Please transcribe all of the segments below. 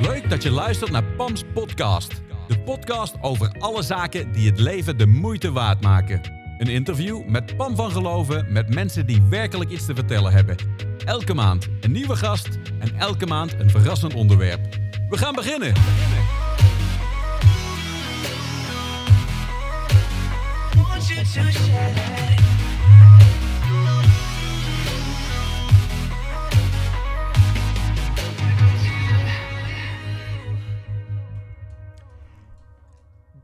Leuk dat je luistert naar Pams podcast. De podcast over alle zaken die het leven de moeite waard maken. Een interview met Pam van Geloven met mensen die werkelijk iets te vertellen hebben. Elke maand een nieuwe gast en elke maand een verrassend onderwerp. We gaan beginnen.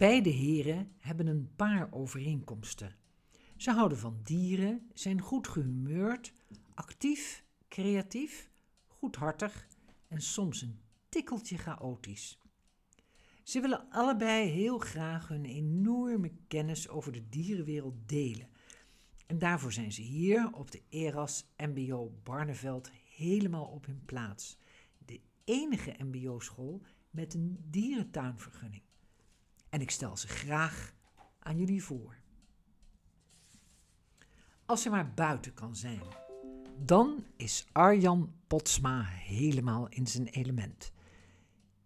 Beide heren hebben een paar overeenkomsten. Ze houden van dieren, zijn goed gehumeurd, actief, creatief, goedhartig en soms een tikkeltje chaotisch. Ze willen allebei heel graag hun enorme kennis over de dierenwereld delen. En daarvoor zijn ze hier op de Eras MBO Barneveld helemaal op hun plaats. De enige MBO-school met een dierentuinvergunning. En ik stel ze graag aan jullie voor. Als ze maar buiten kan zijn, dan is Arjan Potsma helemaal in zijn element.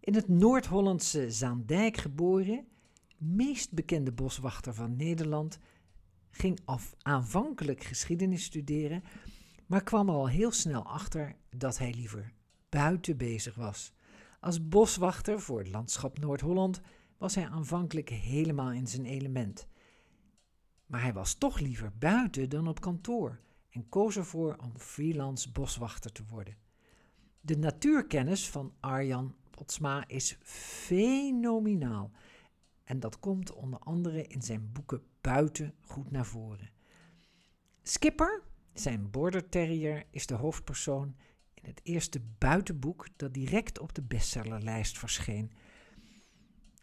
In het Noord-Hollandse Zaandijk geboren, meest bekende boswachter van Nederland, ging af aanvankelijk geschiedenis studeren, maar kwam er al heel snel achter dat hij liever buiten bezig was. Als boswachter voor het landschap Noord-Holland was hij aanvankelijk helemaal in zijn element. Maar hij was toch liever buiten dan op kantoor en koos ervoor om freelance boswachter te worden. De natuurkennis van Arjan Potsma is fenomenaal. En dat komt onder andere in zijn boeken Buiten goed naar voren. Skipper, zijn border terrier, is de hoofdpersoon in het eerste buitenboek dat direct op de bestsellerlijst verscheen.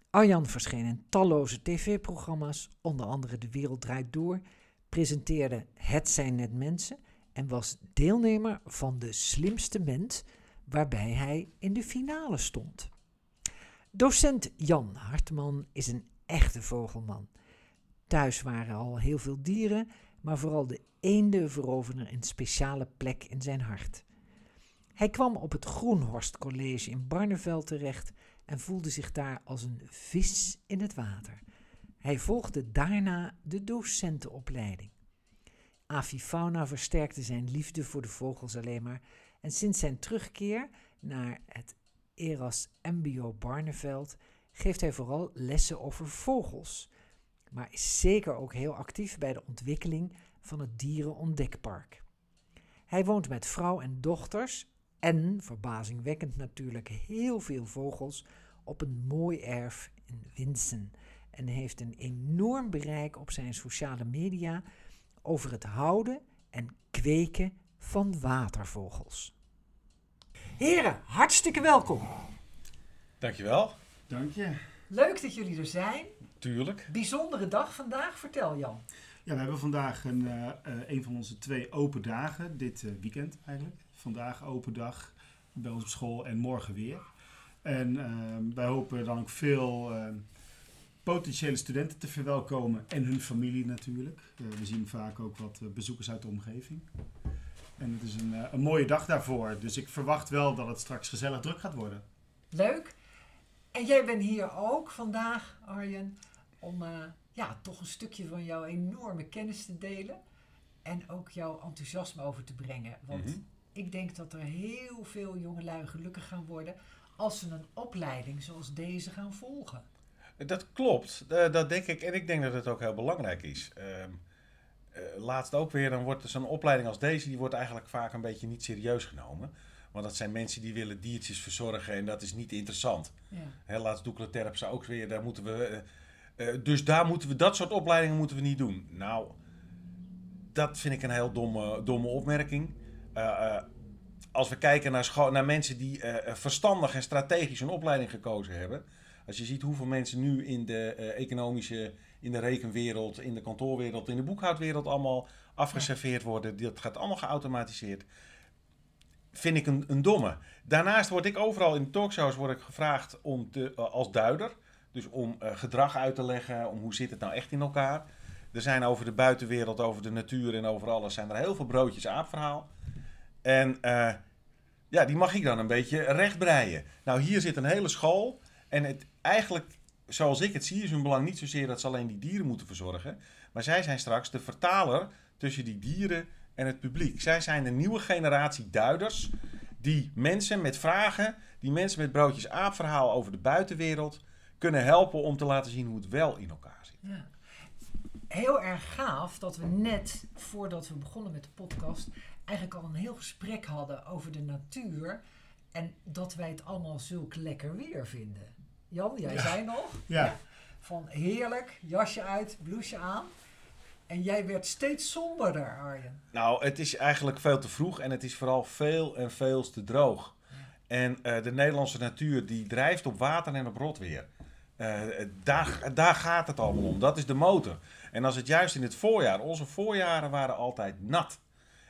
Arjan verscheen in talloze tv-programma's, onder andere De Wereld Draait Door, presenteerde Het zijn net mensen en was deelnemer van De Slimste Mens, waarbij hij in de finale stond. Docent Jan Hartman is een echte vogelman. Thuis waren al heel veel dieren, maar vooral de eenden veroverden een speciale plek in zijn hart. Hij kwam op het Groenhorst College in Barneveld terecht en voelde zich daar als een vis in het water. Hij volgde daarna de docentenopleiding. Avifauna versterkte zijn liefde voor de vogels alleen maar en sinds zijn terugkeer naar het Eras MBO Barneveld geeft hij vooral lessen over vogels, maar is zeker ook heel actief bij de ontwikkeling van het dierenontdekpark. Hij woont met vrouw en dochters en, verbazingwekkend natuurlijk, heel veel vogels op een mooi erf in Winsen en heeft een enorm bereik op zijn sociale media over het houden en kweken van watervogels. Heren, hartstikke welkom. Dankjewel. Dank je. Leuk dat jullie er zijn. Tuurlijk. Bijzondere dag vandaag, vertel Jan. Ja, we hebben vandaag een, eh, eh, een van onze twee open dagen, dit eh, weekend eigenlijk. Vandaag open dag bij ons op school en morgen weer. En ehm, wij hopen dan ook veel ehm, potentiële studenten te verwelkomen en hun familie natuurlijk. Eh, we zien vaak ook wat bezoekers uit de omgeving. En het is een, eh, een mooie dag daarvoor. Dus ik verwacht wel dat het straks gezellig druk gaat worden. Leuk. En jij bent hier ook vandaag, Arjen, om eh, ja, toch een stukje van jouw enorme kennis te delen. En ook jouw enthousiasme over te brengen. Want Mhm. ik denk dat er heel veel jongelui gelukkig gaan worden als ze een opleiding zoals deze gaan volgen. Dat klopt, Eh, dat denk ik. En ik denk dat het ook heel belangrijk is. Ehm, eh, laatst ook weer, dan wordt zo'n opleiding als deze, die wordt eigenlijk vaak een beetje niet serieus genomen. Want dat zijn mensen die willen diertjes verzorgen en dat is niet interessant. Ja. Hè, laatst Doekle Terpstra ook weer, daar moeten we... eh, eh, dus daar moeten we, dat soort opleidingen moeten we niet doen. Nou, dat vind ik een heel domme, domme opmerking. Eh, eh, als we kijken naar, naar mensen die eh, verstandig en strategisch een opleiding gekozen hebben. Als je ziet hoeveel mensen nu in de eh, economische, in de rekenwereld, in de kantoorwereld, in de boekhoudwereld allemaal afgeserveerd worden. Dat gaat allemaal geautomatiseerd. Vind ik een, een domme. Daarnaast word ik overal in talkshows word ik gevraagd om te, eh, als duider. Dus om eh, gedrag uit te leggen, om hoe zit het nou echt in elkaar. Er zijn over de buitenwereld, over de natuur en over alles, zijn er heel veel broodjes aapverhaal. En eh, ja, die mag ik dan een beetje rechtbreien. Nou, hier zit een hele school. En het, eigenlijk, zoals ik het zie, is hun belang niet zozeer dat ze alleen die dieren moeten verzorgen. Maar zij zijn straks de vertaler tussen die dieren en het publiek. Zij zijn de nieuwe generatie duiders die mensen met vragen, die mensen met broodjes aapverhaal over de buitenwereld kunnen helpen om te laten zien hoe het wel in elkaar zit. Ja. Heel erg gaaf dat we net, voordat we begonnen met de podcast, eigenlijk al een heel gesprek hadden over de natuur. En dat wij het allemaal zulk lekker weer vinden. Jan, jij zei nog. Ja. Van heerlijk, jasje uit, blouseje aan. En jij werd steeds somberder, Arjen. Nou, het is eigenlijk veel te vroeg en het is vooral veel en veel te droog. En eh, de Nederlandse natuur die drijft op water en op rotweer. Eh, daar, daar gaat het allemaal om. Dat is de motor. En als het juist in het voorjaar, onze voorjaren waren altijd nat.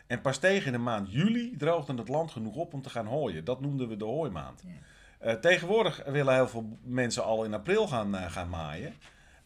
En pas tegen de maand juli droogde het land genoeg op om te gaan hooien. Dat noemden we de hooimaand. Ja. Eh, tegenwoordig willen heel veel mensen al in april gaan, eh, gaan maaien.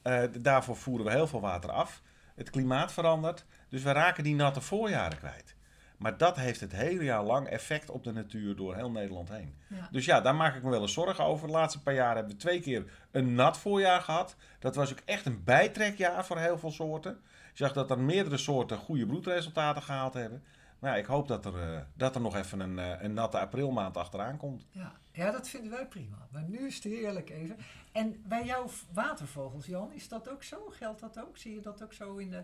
Eh, daarvoor voeren we heel veel water af. Het klimaat verandert. Dus we raken die natte voorjaren kwijt. Maar dat heeft het hele jaar lang effect op de natuur door heel Nederland heen. Ja. Dus ja, daar maak ik me wel eens zorgen over. De laatste paar jaar hebben we twee keer een nat voorjaar gehad. Dat was ook echt een bijtrekjaar voor heel veel soorten. Je zag dat er meerdere soorten goede broedresultaten gehaald hebben. Maar ja, ik hoop dat er, dat er nog even een, een natte aprilmaand achteraan komt. Ja. Ja, dat vinden wij prima. Maar nu is het heerlijk even. En bij jouw watervogels, Jan, is dat ook zo? Geldt dat ook? Zie je dat ook zo in de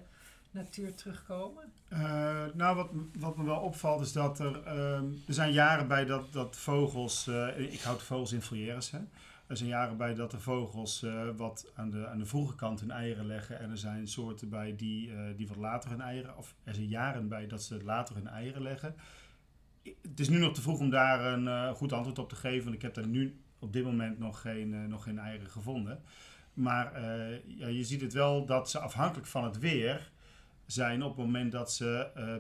natuur terugkomen? Eh, nou, wat, wat me wel opvalt is dat er... ehm, er zijn jaren bij dat, dat vogels... eh, ik houd de vogels in volières, hè. Er zijn jaren bij dat de vogels eh, wat aan de, aan de vroege kant hun eieren leggen. En er zijn soorten bij die, die wat later hun eieren... Of er zijn jaren bij dat ze later hun eieren leggen. Het is nu nog te vroeg om daar een eh, goed antwoord op te geven. Want ik heb daar nu op dit moment nog geen, eh, nog geen eieren gevonden. Maar eh, ja, je ziet het wel dat ze afhankelijk van het weer zijn op het moment dat ze eh,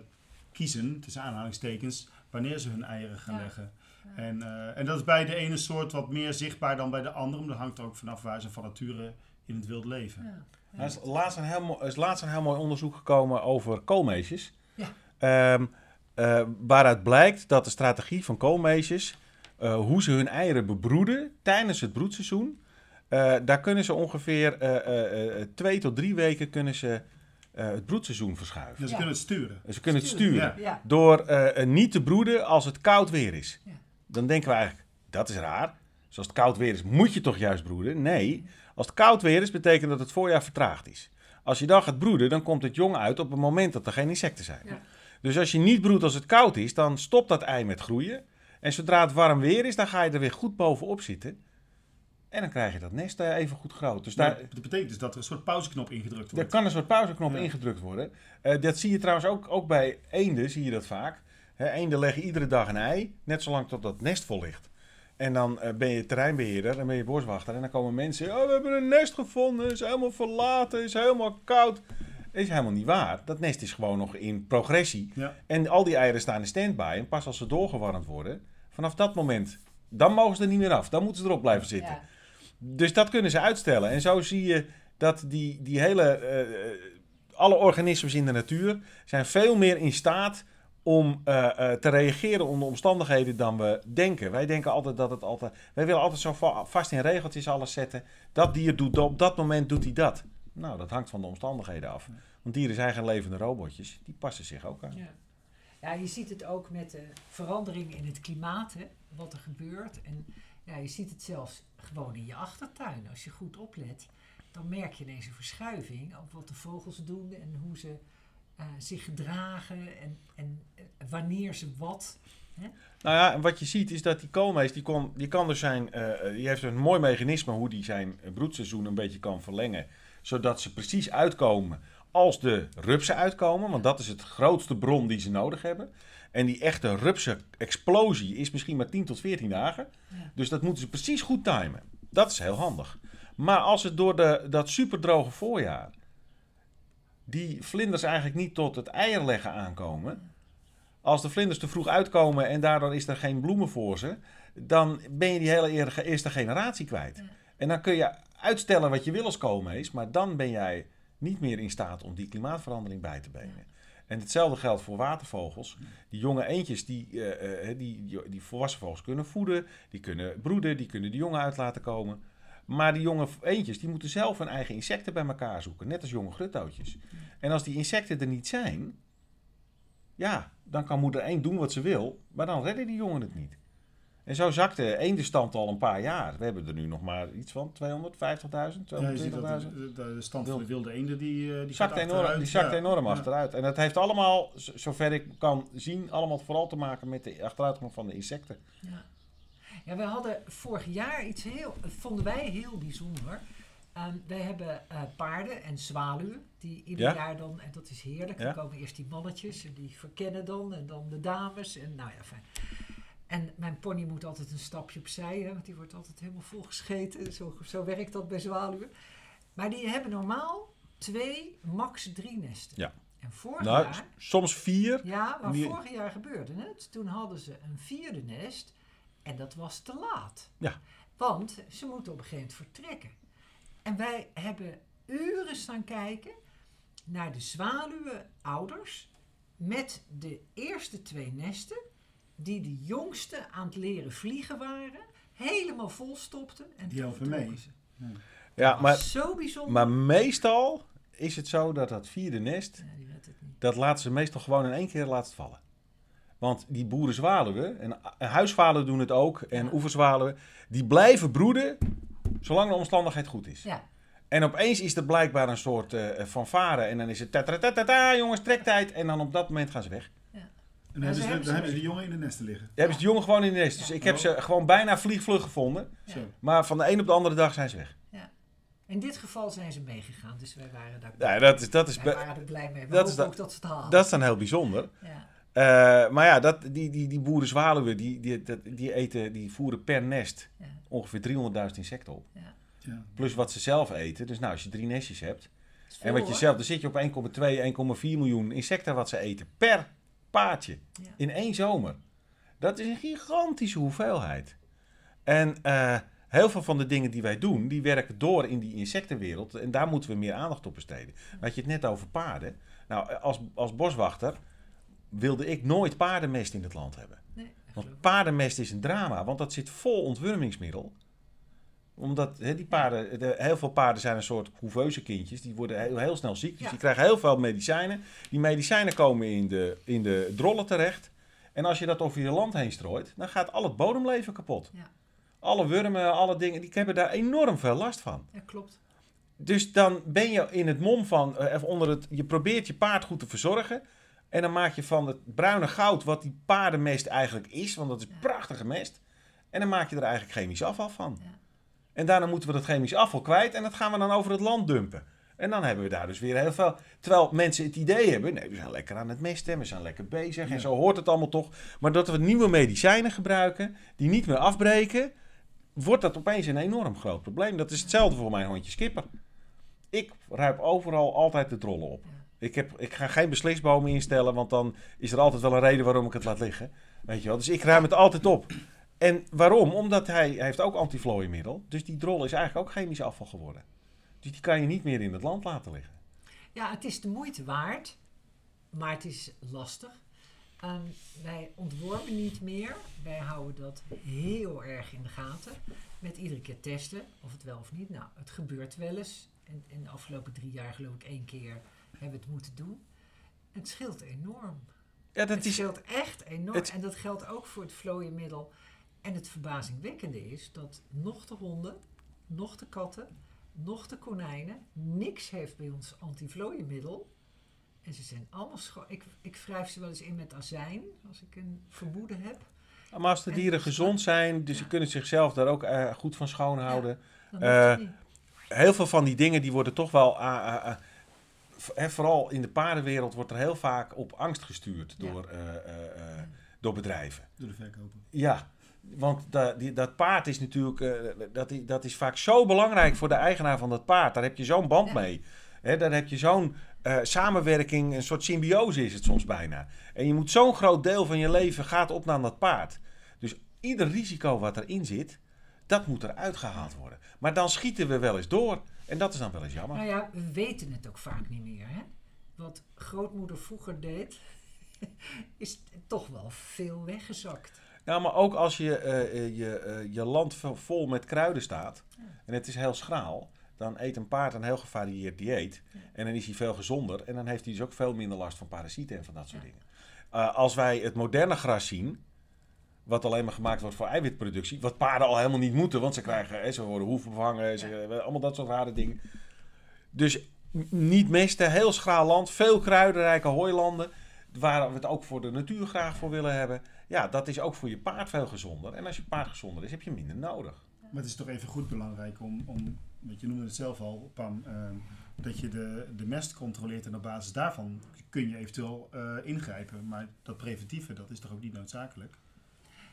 kiezen, tussen aanhalingstekens, wanneer ze hun eieren gaan Ja. leggen. En, eh, en dat is bij de ene soort wat meer zichtbaar dan bij de andere. Maar dat hangt er ook vanaf waar ze van nature in het wild leven. Ja. Er is laatst een heel, mo- er is laatst een heel mooi onderzoek gekomen over koolmeesjes. Ja. Ehm, eh, waaruit blijkt dat de strategie van koolmeesjes, eh, hoe ze hun eieren bebroeden tijdens het broedseizoen, eh, daar kunnen ze ongeveer eh, eh, eh, twee tot drie weken kunnen ze, eh, het broedseizoen verschuiven. Dus ze Ja. kunnen het sturen. Dus ze kunnen het Sturen. Ja. Door eh, niet te broeden als het koud weer is. Ja. Dan denken we eigenlijk, dat is raar. Dus als het koud weer is, moet je toch juist broeden? Nee, als het koud weer is, betekent dat het voorjaar vertraagd is. Als je dan gaat broeden, dan komt het jong uit op het moment dat er geen insecten zijn. Dus als je niet broedt als het koud is, dan stopt dat ei met groeien. En zodra het warm weer is, dan ga je er weer goed bovenop zitten. En dan krijg je dat nest eh, even goed groot. Dus daar, dat betekent dus dat er een soort pauzeknop ingedrukt er wordt. kan een soort pauzeknop Ja. ingedrukt worden. Eh, dat zie je trouwens ook, ook bij eenden, zie je dat vaak. Eenden leggen iedere dag een ei, net zolang tot dat nest vol ligt. En dan eh, ben je terreinbeheerder, dan ben je boswachter. En dan komen mensen, oh, we hebben een nest gevonden, is helemaal verlaten, is helemaal koud. Dat is helemaal niet waar. Dat nest is gewoon nog in progressie. Ja. En al die eieren staan in standby. En pas als ze doorgewarmd worden, vanaf dat moment, dan mogen ze er niet meer af. Dan moeten ze erop blijven zitten. Ja. Dus dat kunnen ze uitstellen. En zo zie je dat die, die hele. eh, eh, alle organismen in de natuur zijn veel meer in staat om eh, eh, te reageren onder omstandigheden dan we denken. Wij denken altijd dat het altijd. Wij willen altijd zo va- vast in regeltjes alles zetten. Dat dier doet op dat moment doet hij dat. Nou, dat hangt van de omstandigheden af. Want dieren zijn geen levende robotjes. Die passen zich ook aan. Ja. ja, je ziet het ook met de verandering in het klimaat, hè, wat er gebeurt. En ja, je ziet het zelfs gewoon in je achtertuin. Als je goed oplet, dan merk je ineens een verschuiving op wat de vogels doen en hoe ze eh, zich gedragen en, en eh, wanneer ze wat. Nou ja, en wat je ziet is dat die koolmees, die, kon, die kan dus zijn, eh, die heeft een mooi mechanisme hoe die zijn broedseizoen een beetje kan verlengen. Zodat ze precies uitkomen als de rupsen uitkomen. Want dat is het grootste bron die ze nodig hebben. En die echte rupsen explosie is misschien maar 10 tot 14 dagen. Ja. Dus dat moeten ze precies goed timen. Dat is heel handig. Maar als het door de, dat superdroge voorjaar die vlinders eigenlijk niet tot het eierleggen aankomen. Als de vlinders te vroeg uitkomen en daardoor is er geen bloemen voor ze, dan ben je die hele eerste, eerste generatie kwijt. Ja. En dan kun je uitstellen wat je wil als koolmees, maar dan ben jij niet meer in staat om die klimaatverandering bij te benen. En hetzelfde geldt voor watervogels. Die jonge eendjes, die, eh, die, die, volwassen vogels kunnen voeden, die kunnen broeden, die kunnen de jongen uit laten komen. Maar die jonge eendjes, die moeten zelf hun eigen insecten bij elkaar zoeken, net als jonge gruttootjes. En als die insecten er niet zijn, ja, dan kan moeder eend doen wat ze wil, maar dan redden die jongen het niet. En zo zakt de eendenstand al een paar jaar. We hebben er nu nog maar iets van 250.000, 220.000. Ja, je ziet dat de, de, stand van de wilde eenden die, eh, die zakt enorm, achteruit. die zakt Ja. enorm Ja. achteruit. En dat heeft allemaal, zover ik kan zien, allemaal vooral te maken met de achteruitgang van de insecten. Ja. ja, we hadden vorig jaar iets heel, vonden wij heel bijzonder. Ehm, wij hebben eh, paarden en zwaluwen die ieder Ja. jaar dan, en dat is heerlijk, Ja. dan komen eerst die mannetjes en die verkennen dan en dan de dames en nou ja, fijn. En mijn pony moet altijd een stapje opzij, hè, want die wordt altijd helemaal volgescheten. Zo, zo werkt dat bij zwaluwen. Maar die hebben normaal twee, max drie nesten. Ja. En vorig Nou, jaar... soms vier. Ja, maar Die- vorig jaar gebeurde het. Toen hadden ze een vierde nest en dat was te laat. Ja. Want ze moeten op een gegeven moment vertrekken. En wij hebben uren staan kijken naar de zwaluwenouders met de eerste twee nesten, die de jongste aan het leren vliegen waren, helemaal vol stopten. En Die toen mee. Ja, Dat maar, zo bijzonder. maar meestal is het zo dat dat vierde nest, Ja, dat laten ze meestal gewoon in één keer laten vallen. Want die boerenzwaluwen, en, en huiszwaluwen doen het ook, en Ja. oeverzwaluwen, die blijven broeden zolang de omstandigheid goed is. Ja, En opeens is er blijkbaar een soort eh fanfare en dan is het ta jongens, trektijd. En dan op dat moment gaan ze weg. En dan hebben, ze ze, hebben dan ze hebben ze die jongen in de nesten liggen. Dan hebben ze de jongen gewoon in de nest. Dus Ja. ik heb ze gewoon bijna vliegvlug gevonden. Maar van de een op de andere dag zijn ze weg. in dit geval zijn ze meegegaan, dus wij waren daar, Ja, dat is, dat is, wij waren er blij mee. We dat is ook dat ze het halen. dat is dan heel bijzonder. ja. Eh, maar ja, dat, die, die, die boerenzwaluwen, die, die, dat- die, eten, die voeren per nest Ja. ongeveer 300.000 insecten op. Ja. Plus wat ze zelf eten. Dus nou, als je drie nestjes hebt. En wat je hoor. zelf, dan zit je op 1,2, 1,4 miljoen insecten wat ze eten. Per paardje. Ja. In één zomer. Dat is een gigantische hoeveelheid. En eh, heel veel van de dingen die wij doen, die werken door in die insectenwereld. En daar moeten we meer aandacht op besteden. Had je het net over paarden. Nou, als, als boswachter wilde ik nooit paardenmest in het land hebben. Nee, Want paardenmest is een drama, want dat zit vol ontwurmingsmiddel. Omdat die paarden, de, heel veel paarden zijn een soort couveuse kindjes. Die worden heel, heel snel ziek, dus Ja. die krijgen heel veel medicijnen. Die medicijnen komen in de, in de drollen terecht. En als je dat over je land heen strooit, dan gaat al het bodemleven kapot. Ja. Alle wurmen, alle dingen, die hebben daar enorm veel last van. Ja, klopt. Dus dan ben je in het mom van, eh, onder het, je probeert je paard goed te verzorgen. En dan maak je van het bruine goud, wat die paardenmest eigenlijk is, want dat is Ja. prachtige mest. En dan maak je er eigenlijk chemisch afval van. Ja. En daarna moeten we dat chemisch afval kwijt en dat gaan we dan over het land dumpen. En dan hebben we daar dus weer heel veel. Terwijl mensen het idee hebben, nee, we zijn lekker aan het mesten, we zijn lekker bezig en zo hoort het allemaal toch. Maar dat we nieuwe medicijnen gebruiken, die niet meer afbreken, wordt dat opeens een enorm groot probleem. Dat is hetzelfde voor mijn hondje Skipper. Ik ruip overal altijd de drollen op. Ik, heb, ik ga geen beslisbomen instellen, want dan is er altijd wel een reden waarom ik het laat liggen. Weet je wel? Dus ik ruim het altijd op. En waarom? Omdat hij, hij heeft ook antiflooienmiddel. Dus die drol is eigenlijk ook chemisch afval geworden. Dus die kan je niet meer in het land laten liggen. Ja, het is de moeite waard, maar het is lastig. Ehm, wij ontworpen niet meer. Wij houden dat heel erg in de gaten. Met iedere keer testen of het wel of niet. Nou, het gebeurt wel eens. En in de afgelopen drie jaar geloof ik één keer hebben we het moeten doen. Het scheelt enorm. Ja, dat het is, scheelt echt enorm. het- En dat geldt ook voor het vlooienmiddel. En het verbazingwekkende is dat nog de honden, nog de katten, nog de konijnen, niks heeft bij ons antivlooienmiddel. En ze zijn allemaal schoon. Ik, ik wrijf ze wel eens in met azijn, als ik een vermoeden heb. maar als de en- dieren gezond zijn, dus Ja. ze kunnen zichzelf daar ook eh, goed van schoonhouden. Dan Eh. Heel veel van die dingen die worden toch wel... hè, vooral in de paardenwereld wordt er heel vaak op angst gestuurd Ja. door, eh, eh, eh, door bedrijven. Door de verkoper. Ja, want da- die, dat paard is natuurlijk, eh, dat, dat is vaak zo belangrijk voor de eigenaar van dat paard. Daar heb je zo'n band mee. Hè, daar heb je zo'n eh, samenwerking, een soort symbiose is het soms bijna. En je moet zo'n groot deel van je leven gaat op naar dat paard. Dus ieder risico wat erin zit, Dat moet eruit gehaald worden. Maar dan schieten we wel eens door. En dat is dan wel eens jammer. Nou ja, we weten het ook vaak niet meer. Hè? Wat grootmoeder vroeger deed, is toch wel veel weggezakt. Nou, maar ook als je, eh, eh, je, eh, je land vo- vol met kruiden staat en het is heel schraal, dan eet een paard een heel gevarieerd dieet. En dan is hij veel gezonder en dan heeft hij dus ook veel minder last van parasieten en van dat soort Ja. dingen. Als wij het moderne gras zien, wat alleen maar gemaakt wordt voor eiwitproductie, wat paarden al helemaal niet moeten, want ze krijgen, hè, ze worden hoeven vervangen, ze, allemaal dat soort rare dingen. Dus niet mesten, heel schraal land, veel kruidenrijke hooilanden, waar we het ook voor de natuur graag voor willen hebben. Ja, dat is ook voor je paard veel gezonder. En als je paard gezonder is, heb je minder nodig. Maar het is toch even goed belangrijk om, om want je noemde het zelf al, Pam, ehm, dat je de, de mest controleert en op basis daarvan kun je eventueel eh, ingrijpen. Maar dat preventieve, dat is toch ook niet noodzakelijk?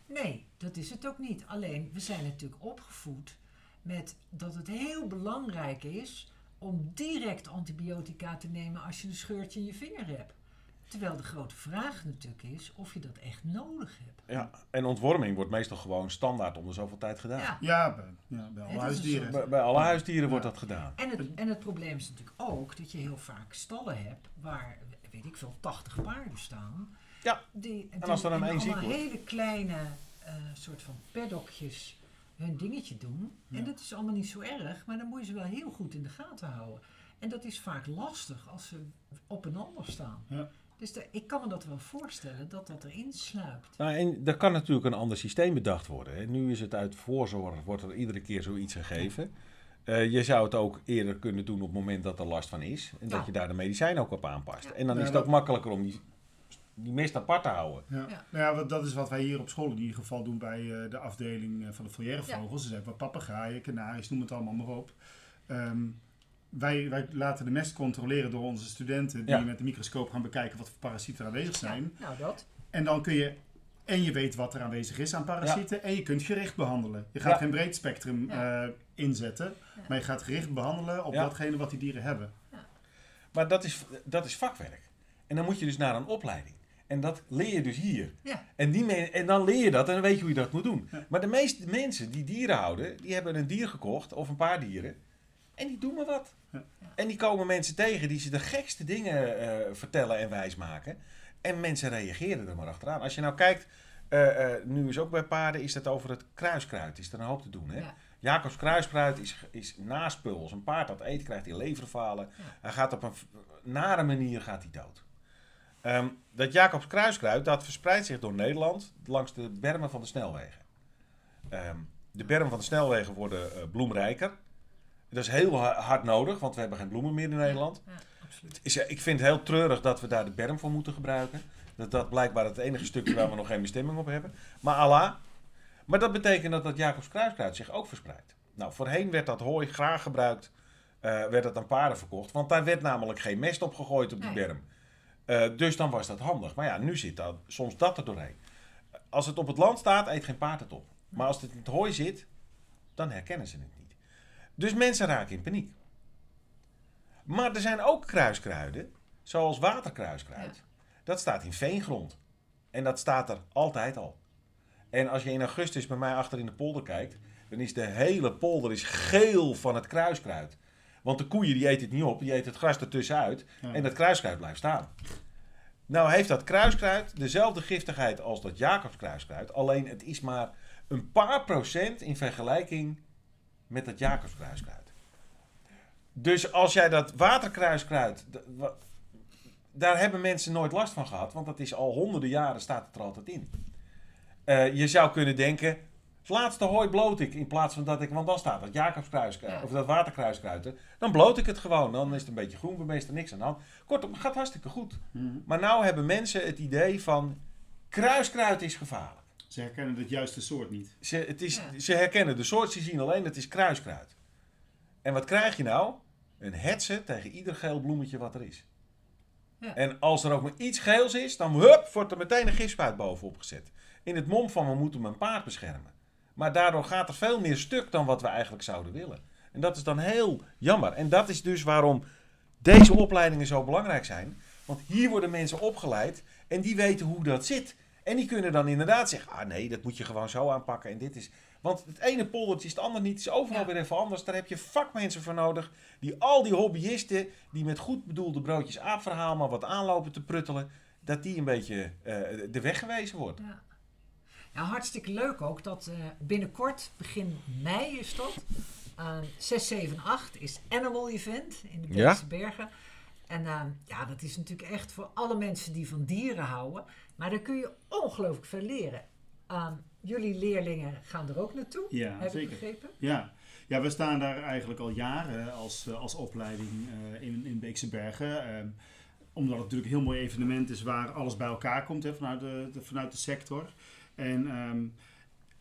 Nee, dat is het ook niet. Alleen, we zijn natuurlijk opgevoed met dat het heel belangrijk is om direct antibiotica te nemen als je een scheurtje in je vinger hebt. Terwijl de grote vraag natuurlijk is of je dat echt nodig hebt. Ja, en ontworming wordt meestal gewoon standaard om de zoveel tijd gedaan. Ja. Ja, bij, ja, bij alle een huisdieren. Bij, bij alle huisdieren wordt dat gedaan. En het, en het probleem is natuurlijk ook dat je heel vaak stallen hebt waar, weet ik veel, 80 paarden staan. Ja, Die, en als er dan één ziek wordt. hele kleine eh, soort van paddockjes hun dingetje doen. En dat is allemaal niet zo erg, maar dan moet je ze wel heel goed in de gaten houden. En dat is vaak lastig als ze op een ander staan. Ja. Dus de- ik kan me dat wel voorstellen dat dat erin sluipt. Nou, en er kan natuurlijk een ander systeem bedacht worden. Hè. Nu is het uit voorzorg, wordt er iedere keer zoiets gegeven. Eh, je zou het ook eerder kunnen doen op het moment dat er last van is. En dat je daar de medicijn ook op aanpast. Ja. En dan Ja, is het dat- ook makkelijker om die, die mest apart te houden. Ja. Ja. Nou ja, dat is wat wij hier op school in ieder geval doen bij eh, de afdeling eh, van de vogels. Dus hebben we papegaaien, kanaries, noem het allemaal maar op. Ehm, wij, wij laten de mest controleren door onze studenten die Ja. met de microscoop gaan bekijken wat voor parasieten er aanwezig zijn. Ja, nou, dat. En dan kun je, en je weet wat er aanwezig is aan parasieten, en je kunt gericht behandelen. Je gaat Ja. geen breed spectrum Ja. eh, inzetten, Ja. maar je gaat gericht behandelen op Ja. datgene wat die dieren hebben. Maar dat is, dat is vakwerk. En dan moet je dus naar een opleiding. En dat leer je dus hier. Ja. En, die en dan leer je dat en dan weet je hoe je dat moet doen. Ja. Maar de meeste mensen die dieren houden, die hebben een dier gekocht of een paar dieren. En die doen maar wat. Ja. En die komen mensen tegen die ze de gekste dingen eh, vertellen en wijsmaken. En mensen reageren er maar achteraan. Als je nou kijkt, eh, eh, nu is ook bij paarden, is dat over het kruiskruid. Is er een hoop te doen. Hè? Ja. Jacobs kruiskruid is, is naspul. Als een paard dat eet, krijgt hij leverfalen. Ja. Hij gaat op een nare manier gaat hij dood. Ehm, dat Jacobs kruiskruid, dat verspreidt zich door Nederland langs de bermen van de snelwegen. Ehm, de bermen van de snelwegen worden eh, bloemrijker. Dat is heel ha- hard nodig, want we hebben geen bloemen meer in Nederland. Ja, absoluut. Is, ik vind het heel treurig dat we daar de berm voor moeten gebruiken. Dat dat blijkbaar het enige stukje waar we nog geen bestemming op hebben. Maar Allah. Maar dat betekent dat dat Jacobs kruiskruid zich ook verspreidt. Nou, voorheen werd dat hooi graag gebruikt. eh, werd dat aan paarden verkocht. Want daar werd namelijk geen mest op gegooid op Nee. berm. Eh, dus dan was dat handig. Maar ja, nu zit dat, soms dat er doorheen. Als het op het land staat, eet geen paard het op. Maar als het in het hooi zit, dan herkennen ze het niet. Dus mensen raken in paniek. Maar er zijn ook kruiskruiden, zoals waterkruiskruid. Dat staat in veengrond. En dat staat er altijd al. En als je in augustus bij mij achter in de polder kijkt, dan is de hele polder is geel van het kruiskruid. Want de koeien die eten het niet op, die eten het gras ertussenuit Ja. en dat kruiskruid blijft staan. Nou heeft dat kruiskruid dezelfde giftigheid als dat Jacobs kruiskruid, alleen het is maar een paar procent in vergelijking met dat Jacobs kruiskruid. Dus als jij dat waterkruiskruid, daar hebben mensen nooit last van gehad, want dat is al honderden jaren staat het er altijd in. Eh, je zou kunnen denken, het laatste hooi bloot ik in plaats van dat ik, want dan staat dat Jacobskruiskruid Ja. of dat waterkruiskruid er, dan bloot ik het gewoon, dan is het een beetje groen, bij meestal niks aan de hand. Kortom, het gaat hartstikke goed. Mhm. Maar nou hebben mensen het idee van kruiskruid is gevaarlijk. Ze herkennen het juiste soort niet. Ze, het is, Ja. ze herkennen de soort, ze zien alleen het is kruiskruid. En wat krijg je nou? Een hetze tegen ieder geel bloemetje wat er is. Ja. En als er ook maar iets geels is, dan hup, wordt er meteen een gifspuit bovenop gezet. In het mom van we moeten mijn paard beschermen. Maar daardoor gaat er veel meer stuk dan wat we eigenlijk zouden willen. En dat is dan heel jammer. En dat is dus waarom deze opleidingen zo belangrijk zijn. Want hier worden mensen opgeleid en die weten hoe dat zit. En die kunnen dan inderdaad zeggen, ah nee, dat moet je gewoon zo aanpakken. En dit is Want het ene poldertje is het ander niet. Het is overal Ja. weer even anders. Daar heb je vakmensen voor nodig. Die al die hobbyisten, die met goed bedoelde broodjes aapverhaal maar wat aanlopen te pruttelen. Dat die een beetje eh, de weg gewezen wordt. Ja. Ja, hartstikke leuk ook dat eh, binnenkort, begin mei is dat, aan 6, 7, 8 is Animal Event in de Ja. Beekse Bergen. En eh, ja, dat is natuurlijk echt voor alle mensen die van dieren houden. Maar daar kun je ongelooflijk veel leren. Ehm, jullie leerlingen gaan er ook naartoe, Ja, heb zeker. ik begrepen. Ja. ja, we staan daar eigenlijk al jaren als, eh, als opleiding eh, in, in Beekse Bergen. Ehm, omdat het natuurlijk een heel mooi evenement is waar alles bij elkaar komt hè, vanuit, de, de- vanuit de sector. En, ehm,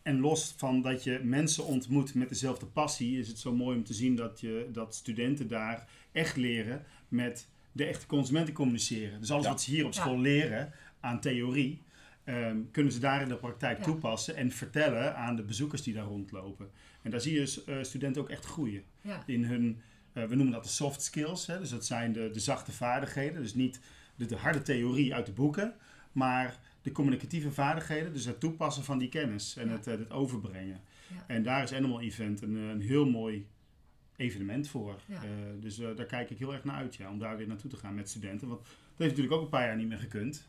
en los van dat je mensen ontmoet met dezelfde passie, is het zo mooi om te zien dat, je, dat studenten daar echt leren met de echte consumenten communiceren. Dus alles Ja. wat ze hier op Ja. school leren aan theorie, ehm, kunnen ze daar in de praktijk Ja. toepassen en vertellen aan de bezoekers die daar rondlopen. En daar zie je eh, studenten ook echt groeien Ja. in hun, eh, we noemen dat de soft skills. Hè? Dus dat zijn de, de zachte vaardigheden. Dus niet de, de harde theorie uit de boeken, maar de communicatieve vaardigheden. Dus het toepassen van die kennis en Ja. het, eh, het overbrengen. Ja. En daar is Animal Event een, een heel mooi evenement voor. Ja. Eh, dus eh, daar kijk ik heel erg naar uit, ja, om daar weer naartoe te gaan met studenten. Want dat heeft natuurlijk ook een paar jaar niet meer gekund.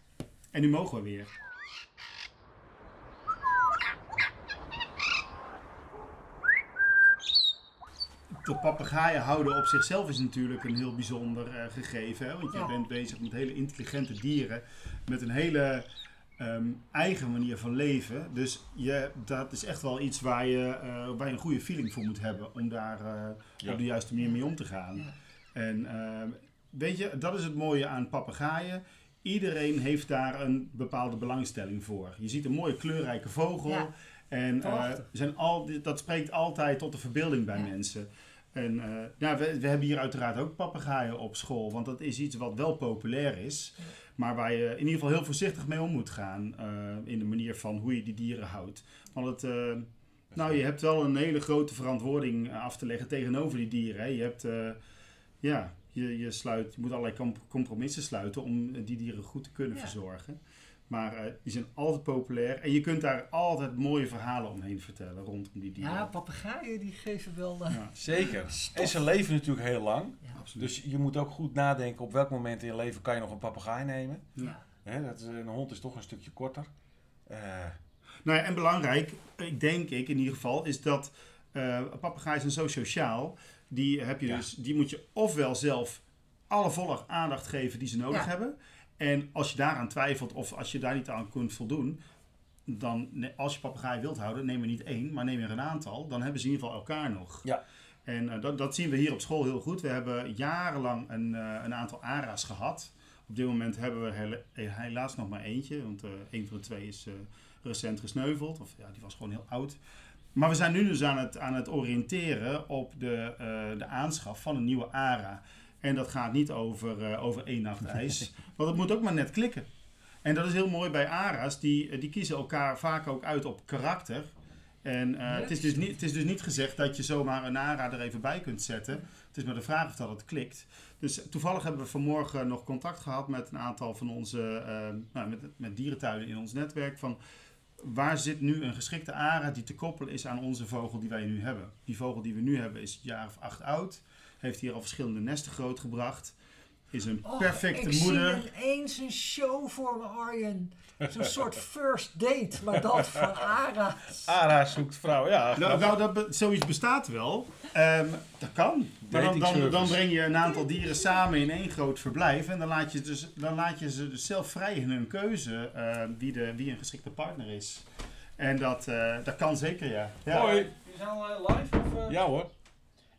En nu mogen we weer. De papegaaien houden op zichzelf is natuurlijk een heel bijzonder eh, gegeven. Hè? Want je Ja. bent bezig met hele intelligente dieren. Met een hele ehm, eigen manier van leven. Dus je, dat is echt wel iets waar je, eh, waar je een goede feeling voor moet hebben. Om daar eh, Ja. op de juiste manier mee om te gaan. Ja. En ehm, weet je, dat is het mooie aan papegaaien. Iedereen heeft daar een bepaalde belangstelling voor. Je ziet een mooie kleurrijke vogel. Ja. En eh, zijn al, dat spreekt altijd tot de verbeelding bij Ja. mensen. En eh, ja, we, we hebben hier uiteraard ook papegaaien op school. Want dat is iets wat wel populair is. Maar waar je in ieder geval heel voorzichtig mee om moet gaan. eh, in de manier van hoe je die dieren houdt. Want het, eh, nou, je hebt wel een hele grote verantwoording eh, af te leggen tegenover die dieren. Hè. Je hebt, ja, je, je, sluit, je moet allerlei com- compromissen sluiten om die dieren goed te kunnen Ja. verzorgen. Maar eh, die zijn altijd populair. En je kunt daar altijd mooie verhalen omheen vertellen rondom die dieren. Ja, papegaaien die geven wel... eh, Ja, Zeker. Stof. En ze leven natuurlijk heel lang. ja. Dus je moet ook goed nadenken op welk moment in je leven kan je nog een papegaai nemen. Ja. Hè, dat is, een hond is toch een stukje korter. Eh, Nou ja, en belangrijk, ik denk ik in ieder geval, is dat eh papegaaien zijn zo sociaal. Die, heb je Ja. dus, die moet je ofwel zelf alle volle aandacht geven die ze nodig Ja. hebben. En als je daaraan twijfelt of als je daar niet aan kunt voldoen, dan als je papegaai wilt houden, neem er niet één, maar neem er een aantal. Dan hebben ze in ieder geval elkaar nog. Ja. En eh, dat, dat zien we hier op school heel goed. We hebben jarenlang een, eh, een aantal ARA's gehad. Op dit moment hebben we hele- helaas nog maar eentje, want eh een van de twee is eh, recent gesneuveld. Of ja, die was gewoon heel oud. Maar we zijn nu dus aan het, aan het oriënteren op de, eh, de aanschaf van een nieuwe ARA. En dat gaat niet over, eh, over één nacht ijs. want het moet ook maar net klikken. En dat is heel mooi bij ARA's. Die, eh, die kiezen elkaar vaak ook uit op karakter. En eh, het, is dus niet, het is dus niet gezegd dat je zomaar een ARA er even bij kunt zetten. Het is maar de vraag of dat het klikt. Dus toevallig hebben we vanmorgen nog contact gehad met een aantal van onze nou, met, met dierentuinen in ons netwerk. Van waar zit nu een geschikte ARA die te koppelen is aan onze vogel die wij nu hebben? Die vogel die we nu hebben is een jaar of acht oud. Heeft hier al verschillende nesten grootgebracht. Is een Och, perfecte ik moeder. zie ineens een show voor me, Arjen. Zo'n soort first date, maar dat van Ara. Ara zoekt vrouw, ja. Nou, nou dat be- zoiets bestaat wel. Ehm, dat kan. Maar dan, dan, breng je een aantal dieren samen in één groot verblijf. En dan laat je, dus, dan laat je ze dus zelf vrij in hun keuze eh, wie, de, wie een geschikte partner is. En dat, eh, dat kan zeker, ja. ja. Hoi. We zijn al eh, live? Of, eh? Ja hoor,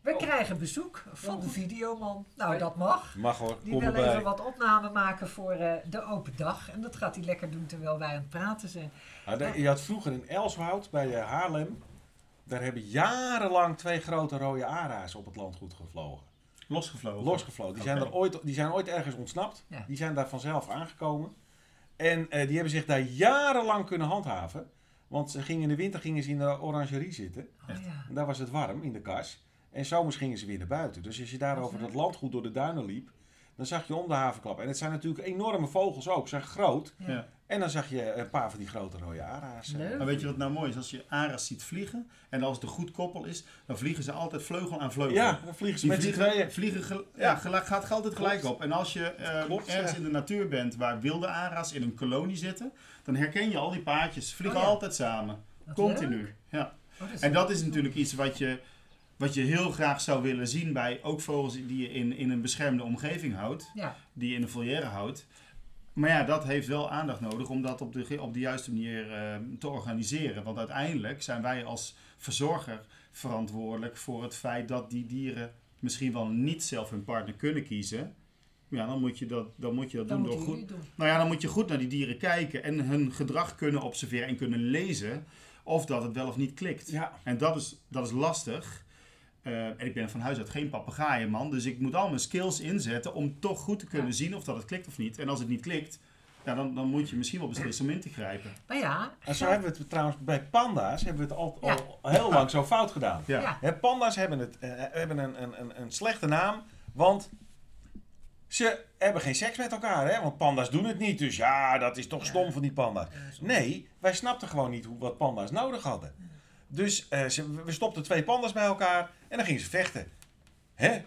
We krijgen bezoek van de videoman. Nou, dat mag. mag hoor. Die Kom wil even wat opname maken voor eh, de open dag. En dat gaat hij lekker doen terwijl wij aan het praten zijn. Ah, je had vroeger in Elswoud bij eh, Haarlem. Daar hebben jarenlang twee grote rode Ara's op het landgoed gevlogen. Losgevlogen. Losgevlogen. Die, zijn er ooit, die zijn ooit ergens ontsnapt. Ja. Die zijn daar vanzelf aangekomen. En eh, die hebben zich daar jarenlang kunnen handhaven. Want ze gingen in de winter gingen ze in de orangerie zitten. Oh, ja. En daar was het warm in de kas. En zomers gingen ze weer naar buiten. Dus als je daar over dat landgoed door de duinen liep, dan zag je om de havenklap. En het zijn natuurlijk enorme vogels ook, ze zijn groot. Ja. En dan zag je een paar van die grote rode ara's. eh, Leuk. Maar weet je wat nou mooi is? Als je aras ziet vliegen en als het een goed koppel is, dan vliegen ze altijd vleugel aan vleugel. Ja, dan vliegen ze Die met z'n vliegen, tweeën. vliegen gel- Ja. ja, gelijk, gaat altijd gelijk Klopt. op. En als je eh, Klopt, ergens ja. in de natuur bent waar wilde aras in een kolonie zitten, dan herken je al die paardjes. Vliegen Oh ja. altijd samen. Wat Continu. leuk. Ja. Oh, dat En wel- dat is natuurlijk iets wat je, wat je heel graag zou willen zien bij ook vogels die je in, in een beschermde omgeving houdt. Ja, die je in een volière houdt. Maar ja, dat heeft wel aandacht nodig om dat op de, op de juiste manier eh, te organiseren. Want uiteindelijk zijn wij als verzorger verantwoordelijk voor het feit dat die dieren misschien wel niet zelf hun partner kunnen kiezen. Ja, dan moet je dat, dan moet je dat doen door goed. doen. Nou ja, dan moet je goed naar die dieren kijken en hun gedrag kunnen observeren en kunnen lezen of dat het wel of niet klikt. Ja. En dat is, dat is lastig. Eh, en ik ben van huis uit geen papegaaienman, dus ik moet al mijn skills inzetten om toch goed te kunnen Ja. zien of dat het klikt of niet. En als het niet klikt, ja, dan, dan moet je misschien wel beslissen om in te grijpen. Maar ja, En zo hebben we het trouwens bij panda's hebben we het al, Ja. al heel lang zo fout gedaan. Ja. ja. Hè, panda's hebben, het, eh, hebben een, een, een, een slechte naam, want ze hebben geen seks met elkaar. Hè? Want panda's doen het niet, dus ja, dat is toch stom van die panda's. Nee, wij snapten gewoon niet hoe, wat panda's nodig hadden. Dus eh, ze, we stopten twee panda's bij elkaar en dan gingen ze vechten. Hè?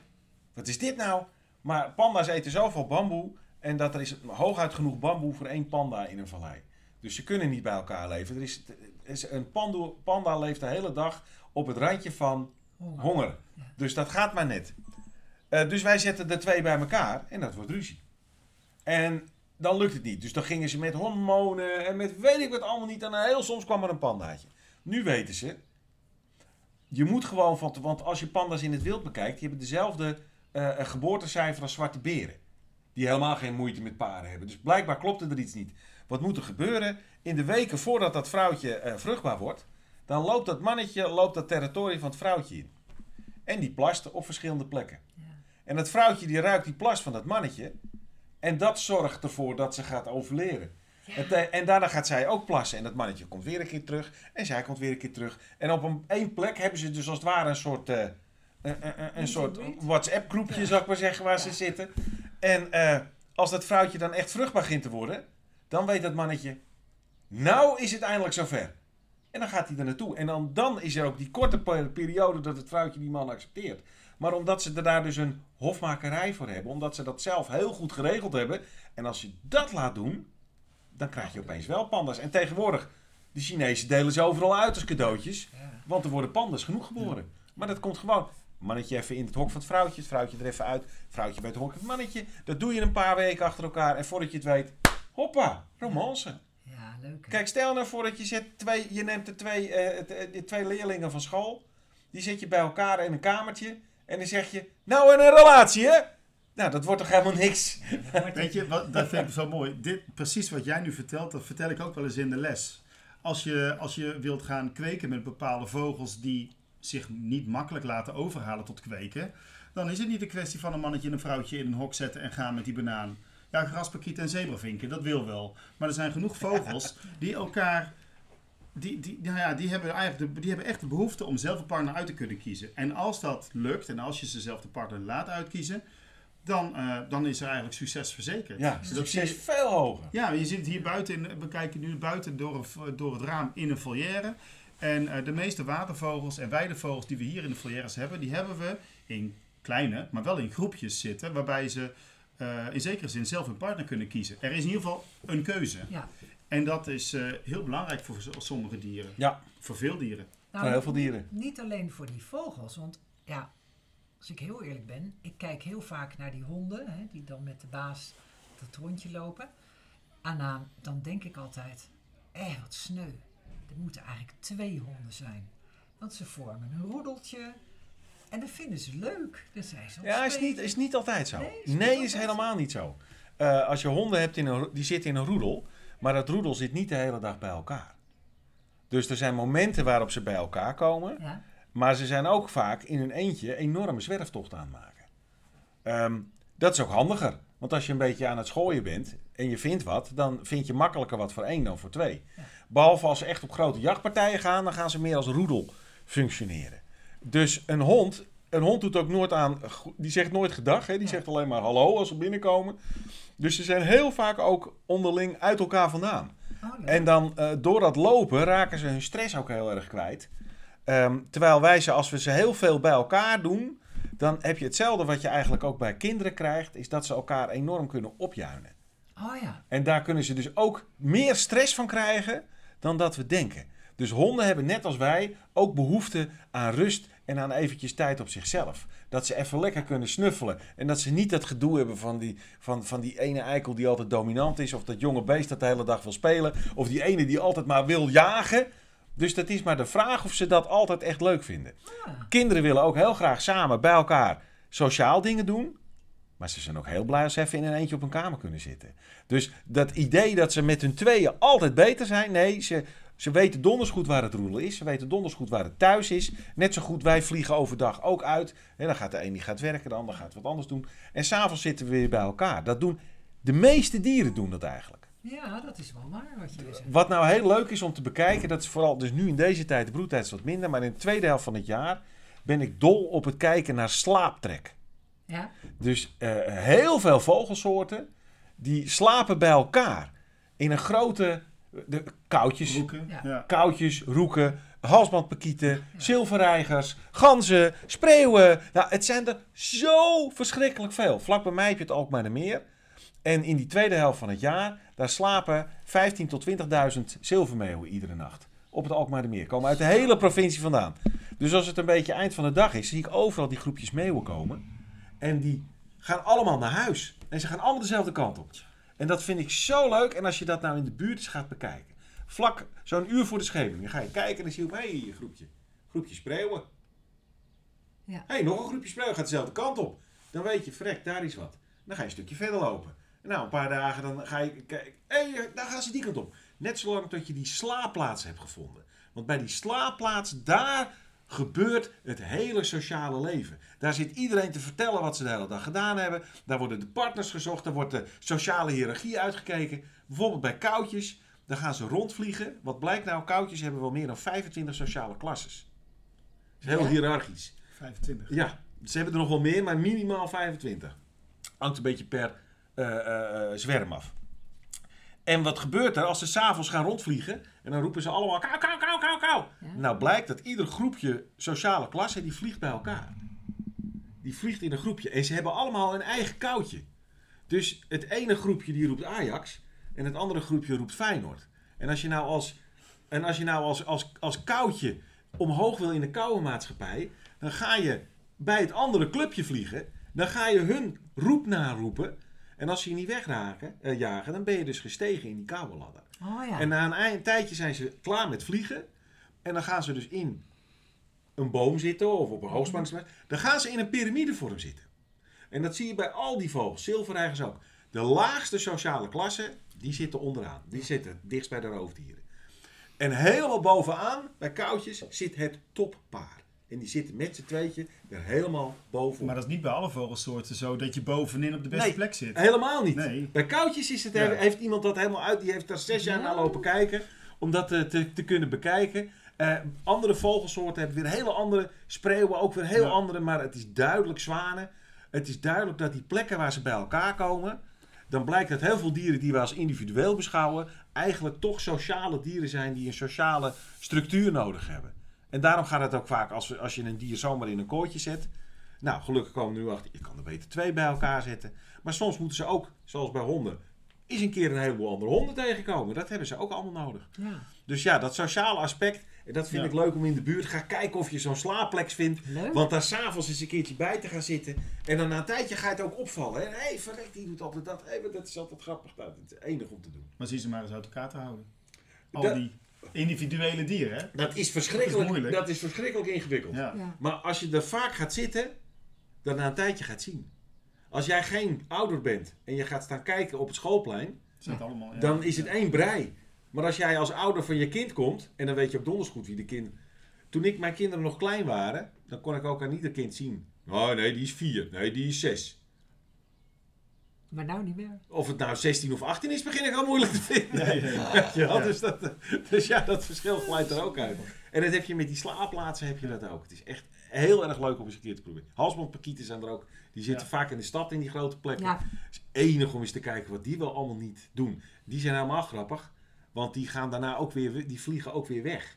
Wat is dit nou? Maar panda's eten zoveel bamboe en dat er is hooguit genoeg bamboe voor één panda in een vallei. Dus ze kunnen niet bij elkaar leven. Er is, een panda leeft de hele dag op het randje van Honger. honger. Dus dat gaat maar net. Eh, dus wij zetten de twee bij elkaar en dat wordt ruzie. En dan lukt het niet. Dus dan gingen ze met hormonen en met weet ik wat allemaal niet. En heel soms kwam er een pandaatje. Nu weten ze. Je moet gewoon van. Want als je panda's in het wild bekijkt, die hebben dezelfde eh, geboortecijfer als zwarte beren. Die helemaal geen moeite met paren hebben. Dus blijkbaar klopte er iets niet. Wat moet er gebeuren? In de weken voordat dat vrouwtje eh, vruchtbaar wordt, dan loopt dat mannetje loopt dat territorium van het vrouwtje in. En die plast op verschillende plekken. Ja. En dat vrouwtje die ruikt die plas van dat mannetje. En dat zorgt ervoor dat ze gaat overleren. En, daarna gaat zij ook plassen. En dat mannetje komt weer een keer terug. En zij komt weer een keer terug. En op een, één plek hebben ze dus als het ware een soort, eh, een, een, een soort Breed. WhatsApp groepje, zou ik maar zeggen, waar ze zitten. En eh, als dat vrouwtje dan echt vruchtbaar begint te worden, dan weet dat mannetje, nou is het eindelijk zover. En dan gaat hij er naartoe. En dan, dan is er ook die korte pe- periode dat het vrouwtje die man accepteert. Maar omdat ze er daar dus een hofmakerij voor hebben, omdat ze dat zelf heel goed geregeld hebben. En als je dat laat doen, dan krijg je opeens wel panda's. En tegenwoordig, de Chinezen delen ze overal uit als cadeautjes. Want er worden panda's genoeg geboren. Maar dat komt gewoon. Mannetje even in het hok van het vrouwtje, het vrouwtje er even uit. Vrouwtje bij het hok van het mannetje. Dat doe je een paar weken achter elkaar. En voordat je het weet, hoppa, romance. Ja, leuk. hè? Kijk, stel nou voor dat je, zet twee, je neemt de twee, eh, eh, de twee leerlingen van school. Die zet je bij elkaar in een kamertje. En dan zeg je, nou een relatie hè? Nou, dat wordt toch helemaal niks. Weet je, wat, dat vind ik zo mooi. Dit, precies wat jij nu vertelt, dat vertel ik ook wel eens in de les. Als je, als je wilt gaan kweken met bepaalde vogels die zich niet makkelijk laten overhalen tot kweken, dan is het niet een kwestie van een mannetje en een vrouwtje in een hok zetten en gaan met die banaan. Ja, graspakiet en zebravinken, dat wil wel. Maar er zijn genoeg vogels die elkaar. Die, die, nou ja, die, hebben eigenlijk die hebben echt de behoefte om zelf een partner uit te kunnen kiezen. En als dat lukt en als je ze zelf de partner laat uitkiezen, dan, eh, dan is er eigenlijk succes verzekerd. Ja, Dus succes je- veel hoger. ja, je zit hier buiten, in, we kijken nu buiten door, een door het raam in een volière. En eh, de meeste watervogels en weidevogels die we hier in de volières hebben, die hebben we in kleine, maar wel in groepjes zitten, waarbij ze eh, in zekere zin zelf hun partner kunnen kiezen. Er is in ieder geval een keuze. Ja. En dat is eh, heel belangrijk voor sommige dieren. Ja, Voor veel dieren. Nou, voor heel veel dieren. Niet alleen voor die vogels, want ja, als ik heel eerlijk ben, ik kijk heel vaak naar die honden, hè, die dan met de baas dat rondje lopen. En eh, dan denk ik altijd, eh, wat sneu. Er moeten eigenlijk twee honden zijn. Want ze vormen een roedeltje en dat vinden ze leuk. Dan zijn ze Ja, is niet, is niet altijd zo. Nee, Nee, is helemaal niet zo. Eh, als je honden hebt, in een, die zitten in een roedel. Maar dat roedel zit niet de hele dag bij elkaar. Dus er zijn momenten waarop ze bij elkaar komen. Ja, Maar ze zijn ook vaak in hun eentje enorme zwerftochten aan het maken. Ehm, dat is ook handiger. Want als je een beetje aan het schooien bent en je vindt wat, dan vind je makkelijker wat voor één dan voor twee. Behalve als ze echt op grote jachtpartijen gaan, dan gaan ze meer als roedel functioneren. Dus een hond een hond doet ook nooit aan, die zegt nooit gedag, hè? die zegt alleen maar hallo als ze binnenkomen. Dus ze zijn heel vaak ook onderling uit elkaar vandaan. Oh, nee. En dan eh, door dat lopen raken ze hun stress ook heel erg kwijt. Ehm, terwijl wij ze, als we ze heel veel bij elkaar doen, dan heb je hetzelfde wat je eigenlijk ook bij kinderen krijgt, is dat ze elkaar enorm kunnen opjuinen. oh ja. En daar kunnen ze dus ook meer stress van krijgen dan dat we denken. Dus honden hebben net als wij ook behoefte aan rust en aan eventjes tijd op zichzelf. Dat ze even lekker kunnen snuffelen. En dat ze niet dat gedoe hebben van die, van, van die ene eikel die altijd dominant is. Of dat jonge beest dat de hele dag wil spelen. Of die ene die altijd maar wil jagen. Dus dat is maar de vraag of ze dat altijd echt leuk vinden. Kinderen willen ook heel graag samen bij elkaar sociaal dingen doen. Maar ze zijn ook heel blij als ze even in een eentje op een kamer kunnen zitten. Dus dat idee dat ze met hun tweeën altijd beter zijn. Nee, ze, ze weten donders goed waar het roelen is. Ze weten donders goed waar het thuis is. Net zo goed, wij vliegen overdag ook uit. En dan gaat de een die gaat werken, de ander gaat wat anders doen. En s'avonds zitten we weer bij elkaar. Dat doen, de meeste dieren doen dat eigenlijk. Ja, dat is wel waar wat je zegt. Wat nou heel leuk is om te bekijken, dat is vooral dus nu in deze tijd, de broedtijd is wat minder. Maar in de tweede helft van het jaar ben ik dol op het kijken naar slaaptrek. Ja? Dus eh, heel veel vogelsoorten die slapen bij elkaar in een grote de koutjes, Roeken. Ja. Ja. koutjes, roeken, halsbandpakieten, zilverreigers, ganzen, spreeuwen. Nou, het zijn er zo verschrikkelijk veel. Vlak bij mij heb je het Alkmaardermeer. En in die tweede helft van het jaar, daar slapen 15.000 tot 20.000 zilvermeeuwen iedere nacht. Op het Alkmaardermeer. Komen uit de hele provincie vandaan. Dus als het een beetje eind van de dag is, zie ik overal die groepjes meeuwen komen. En die gaan allemaal naar huis. En ze gaan allemaal dezelfde kant op. En dat vind ik zo leuk. En als je dat nou in de buurt eens gaat bekijken. Vlak zo'n uur voor de schemering. Dan ga je kijken en dan zie je, hé, hey, een groepje. Groepje spreeuwen. Ja. Hé, hey, nog een groepje spreeuwen gaat dezelfde kant op. Dan weet je, vrek, daar is wat. Dan ga je een stukje verder lopen. Nou, een paar dagen dan ga je kijken. Hé, hey, daar gaan ze die kant op. Net zolang tot je die slaapplaats hebt gevonden. Want bij die slaapplaats, daar gebeurt het hele sociale leven. Daar zit iedereen te vertellen wat ze de hele dag gedaan hebben. Daar worden de partners gezocht. Daar wordt de sociale hiërarchie uitgekeken. Bijvoorbeeld bij koutjes. Dan gaan ze rondvliegen. Wat blijkt nou? Koutjes hebben wel meer dan 25 sociale klasses. Dat is heel Ja? hiërarchisch. 25. Ja, ze hebben er nog wel meer, maar minimaal 25. Hangt een beetje per zwerm af. En wat gebeurt er als ze s'avonds gaan rondvliegen? En dan roepen ze allemaal kou, kou, kou, kou, kou. Ja. Nou blijkt dat ieder groepje sociale klasse, die vliegt bij elkaar. Die vliegt in een groepje. En ze hebben allemaal een eigen koutje. Dus het ene groepje die roept Ajax. En het andere groepje roept Feyenoord. En als je nou als, en als, je nou als, als, als koutje omhoog wil in de koude maatschappij. Dan ga je bij het andere clubje vliegen. Dan ga je hun roep naroepen. En als ze je niet wegraken, eh, jagen, dan ben je dus gestegen in die koude ladder. Oh ja. En na een eind- tijdje zijn ze klaar met vliegen. En dan gaan ze dus in een boom zitten of op een hoogspannings. Dan gaan ze in een piramidevorm zitten. En dat zie je bij al die vogels, zilverreigers ook. De laagste sociale klasse, die zitten onderaan. Die zitten dichtst bij de roofdieren. En helemaal bovenaan, bij koutjes, zit het toppaar. En die zitten met z'n tweetje er helemaal bovenop. Maar dat is niet bij alle vogelsoorten zo dat je bovenin op de beste Nee. plek zit. Helemaal niet. Nee. Bij koutjes is het, Ja. heeft iemand dat helemaal uit. Die heeft daar zes jaar Ja. naar lopen kijken. Om dat eh, te, te kunnen bekijken. Eh, andere vogelsoorten hebben weer hele andere spreeuwen. Ook weer heel Ja. andere. Maar het is duidelijk zwanen. Het is duidelijk dat die plekken waar ze bij elkaar komen. Dan blijkt dat heel veel dieren die we als individueel beschouwen. Eigenlijk toch sociale dieren zijn die een sociale structuur nodig hebben. En daarom gaat het ook vaak als, we- als je een dier zomaar in een kooitje zet. Nou, gelukkig komen we nu achter. Je kan er beter twee bij elkaar zetten. Maar soms moeten ze ook, zoals bij honden, eens een keer een heleboel andere honden tegenkomen. Dat hebben ze ook allemaal nodig. ja. Dus ja, dat sociale aspect, en dat vind Ja. ik leuk om in de buurt. Ga kijken of je zo'n slaapplek vindt. Leuk. Want daar s'avonds eens een keertje bij te gaan zitten. En dan na een tijdje ga je het ook opvallen. Hé, hey, verrek, die doet altijd dat. Hé, maar dat is altijd grappig. Nou, dat is enig om te doen. Maar zie ze maar eens uit elkaar te houden. Al Dat- die individuele dieren, hè? Dat is Dat is verschrikkelijk, moeilijk. dat is verschrikkelijk ingewikkeld. Ja. Ja. Maar als je er vaak gaat zitten, dan na een tijdje gaat zien. Als jij geen ouder bent en je gaat staan kijken op het schoolplein, allemaal, dan is het één brei. Maar als jij als ouder van je kind komt, en dan weet je ook donders goed wie de kind... Toen ik, mijn kinderen nog klein waren, dan kon ik ook aan ieder kind zien. Oh nee, die is vier. Nee, die is zes. Maar nou niet meer. Of het nou 16 of 18 is, begin ik al moeilijk te vinden. Ja, ja, ja. Weet je wel? Ja. Dus, dat, dus ja, dat verschil glijdt er ook uit. En dat heb je met die slaapplaatsen heb je dat ook. Het is echt heel erg leuk om eens een keer te proberen. Halsbandpakieten zijn er ook. Die zitten Ja. vaak in de stad in die grote plekken. Ja, Het is enig om eens te kijken wat die wel allemaal niet doen. Die zijn helemaal grappig. Want die gaan daarna ook weer, die vliegen ook weer weg.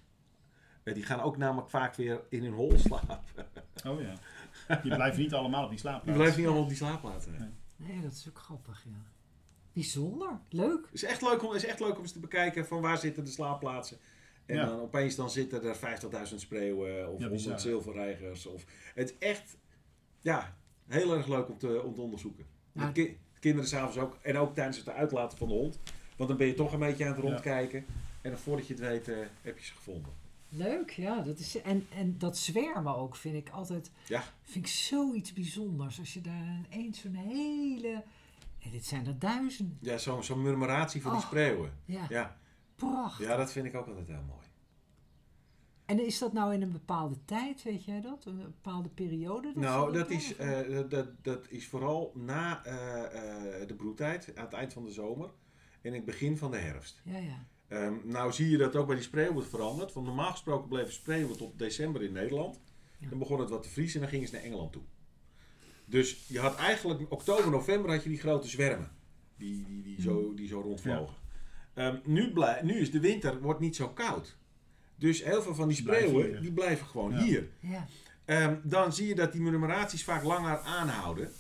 Eh, Die gaan ook namelijk vaak weer in hun hol slapen. Oh ja. Die blijven niet allemaal op die slaapplaats. Die blijven niet allemaal op die slaapplaatsen. Nee. Nee, dat is ook grappig, ja. Bijzonder, leuk. Het is echt leuk om, is echt leuk om eens te bekijken van waar zitten de slaapplaatsen. En Ja. dan opeens dan zitten er 50.000 spreeuwen of Ja, 100 bizar. zilverreigers. Of, het is echt ja, heel erg leuk om te, om te onderzoeken. Ja. Ki- kinderen s'avonds ook. En ook tijdens het uitlaten van de hond. Want dan ben je toch een beetje aan het Ja. rondkijken. En dan voordat je het weet eh, heb je ze gevonden. Leuk, ja. Dat is, en, en dat zwermen ook vind ik altijd Ja. vind ik zoiets bijzonders. Als je daar ineens zo'n hele... En dit zijn er duizenden. Ja, zo'n zo'n murmuratie van die Oh. spreeuwen. Ja, Ja. prachtig. ja, dat vind ik ook altijd heel mooi. En is dat nou in een bepaalde tijd, weet jij dat? Een bepaalde periode? Nou, dat doen, is, dat, dat, dat is vooral na eh, eh, de broedtijd, aan het eind van de zomer en in het begin van de herfst. Ja, ja. Ehm, nou zie je dat ook bij die spreeuwen verandert. Want normaal gesproken bleven spreeuwen tot december in Nederland. Ja. Dan begon het wat te vriezen en dan gingen ze naar Engeland toe. Dus je had eigenlijk oktober, november had je die grote zwermen. Die, die, die, zo, die zo rondvlogen. Ehm, nu, blij, nu is de winter wordt niet zo koud. Dus heel veel van die spreeuwen die blijven gewoon Ja. hier. ja. Ehm, dan zie je dat die numeraties vaak langer aanhouden.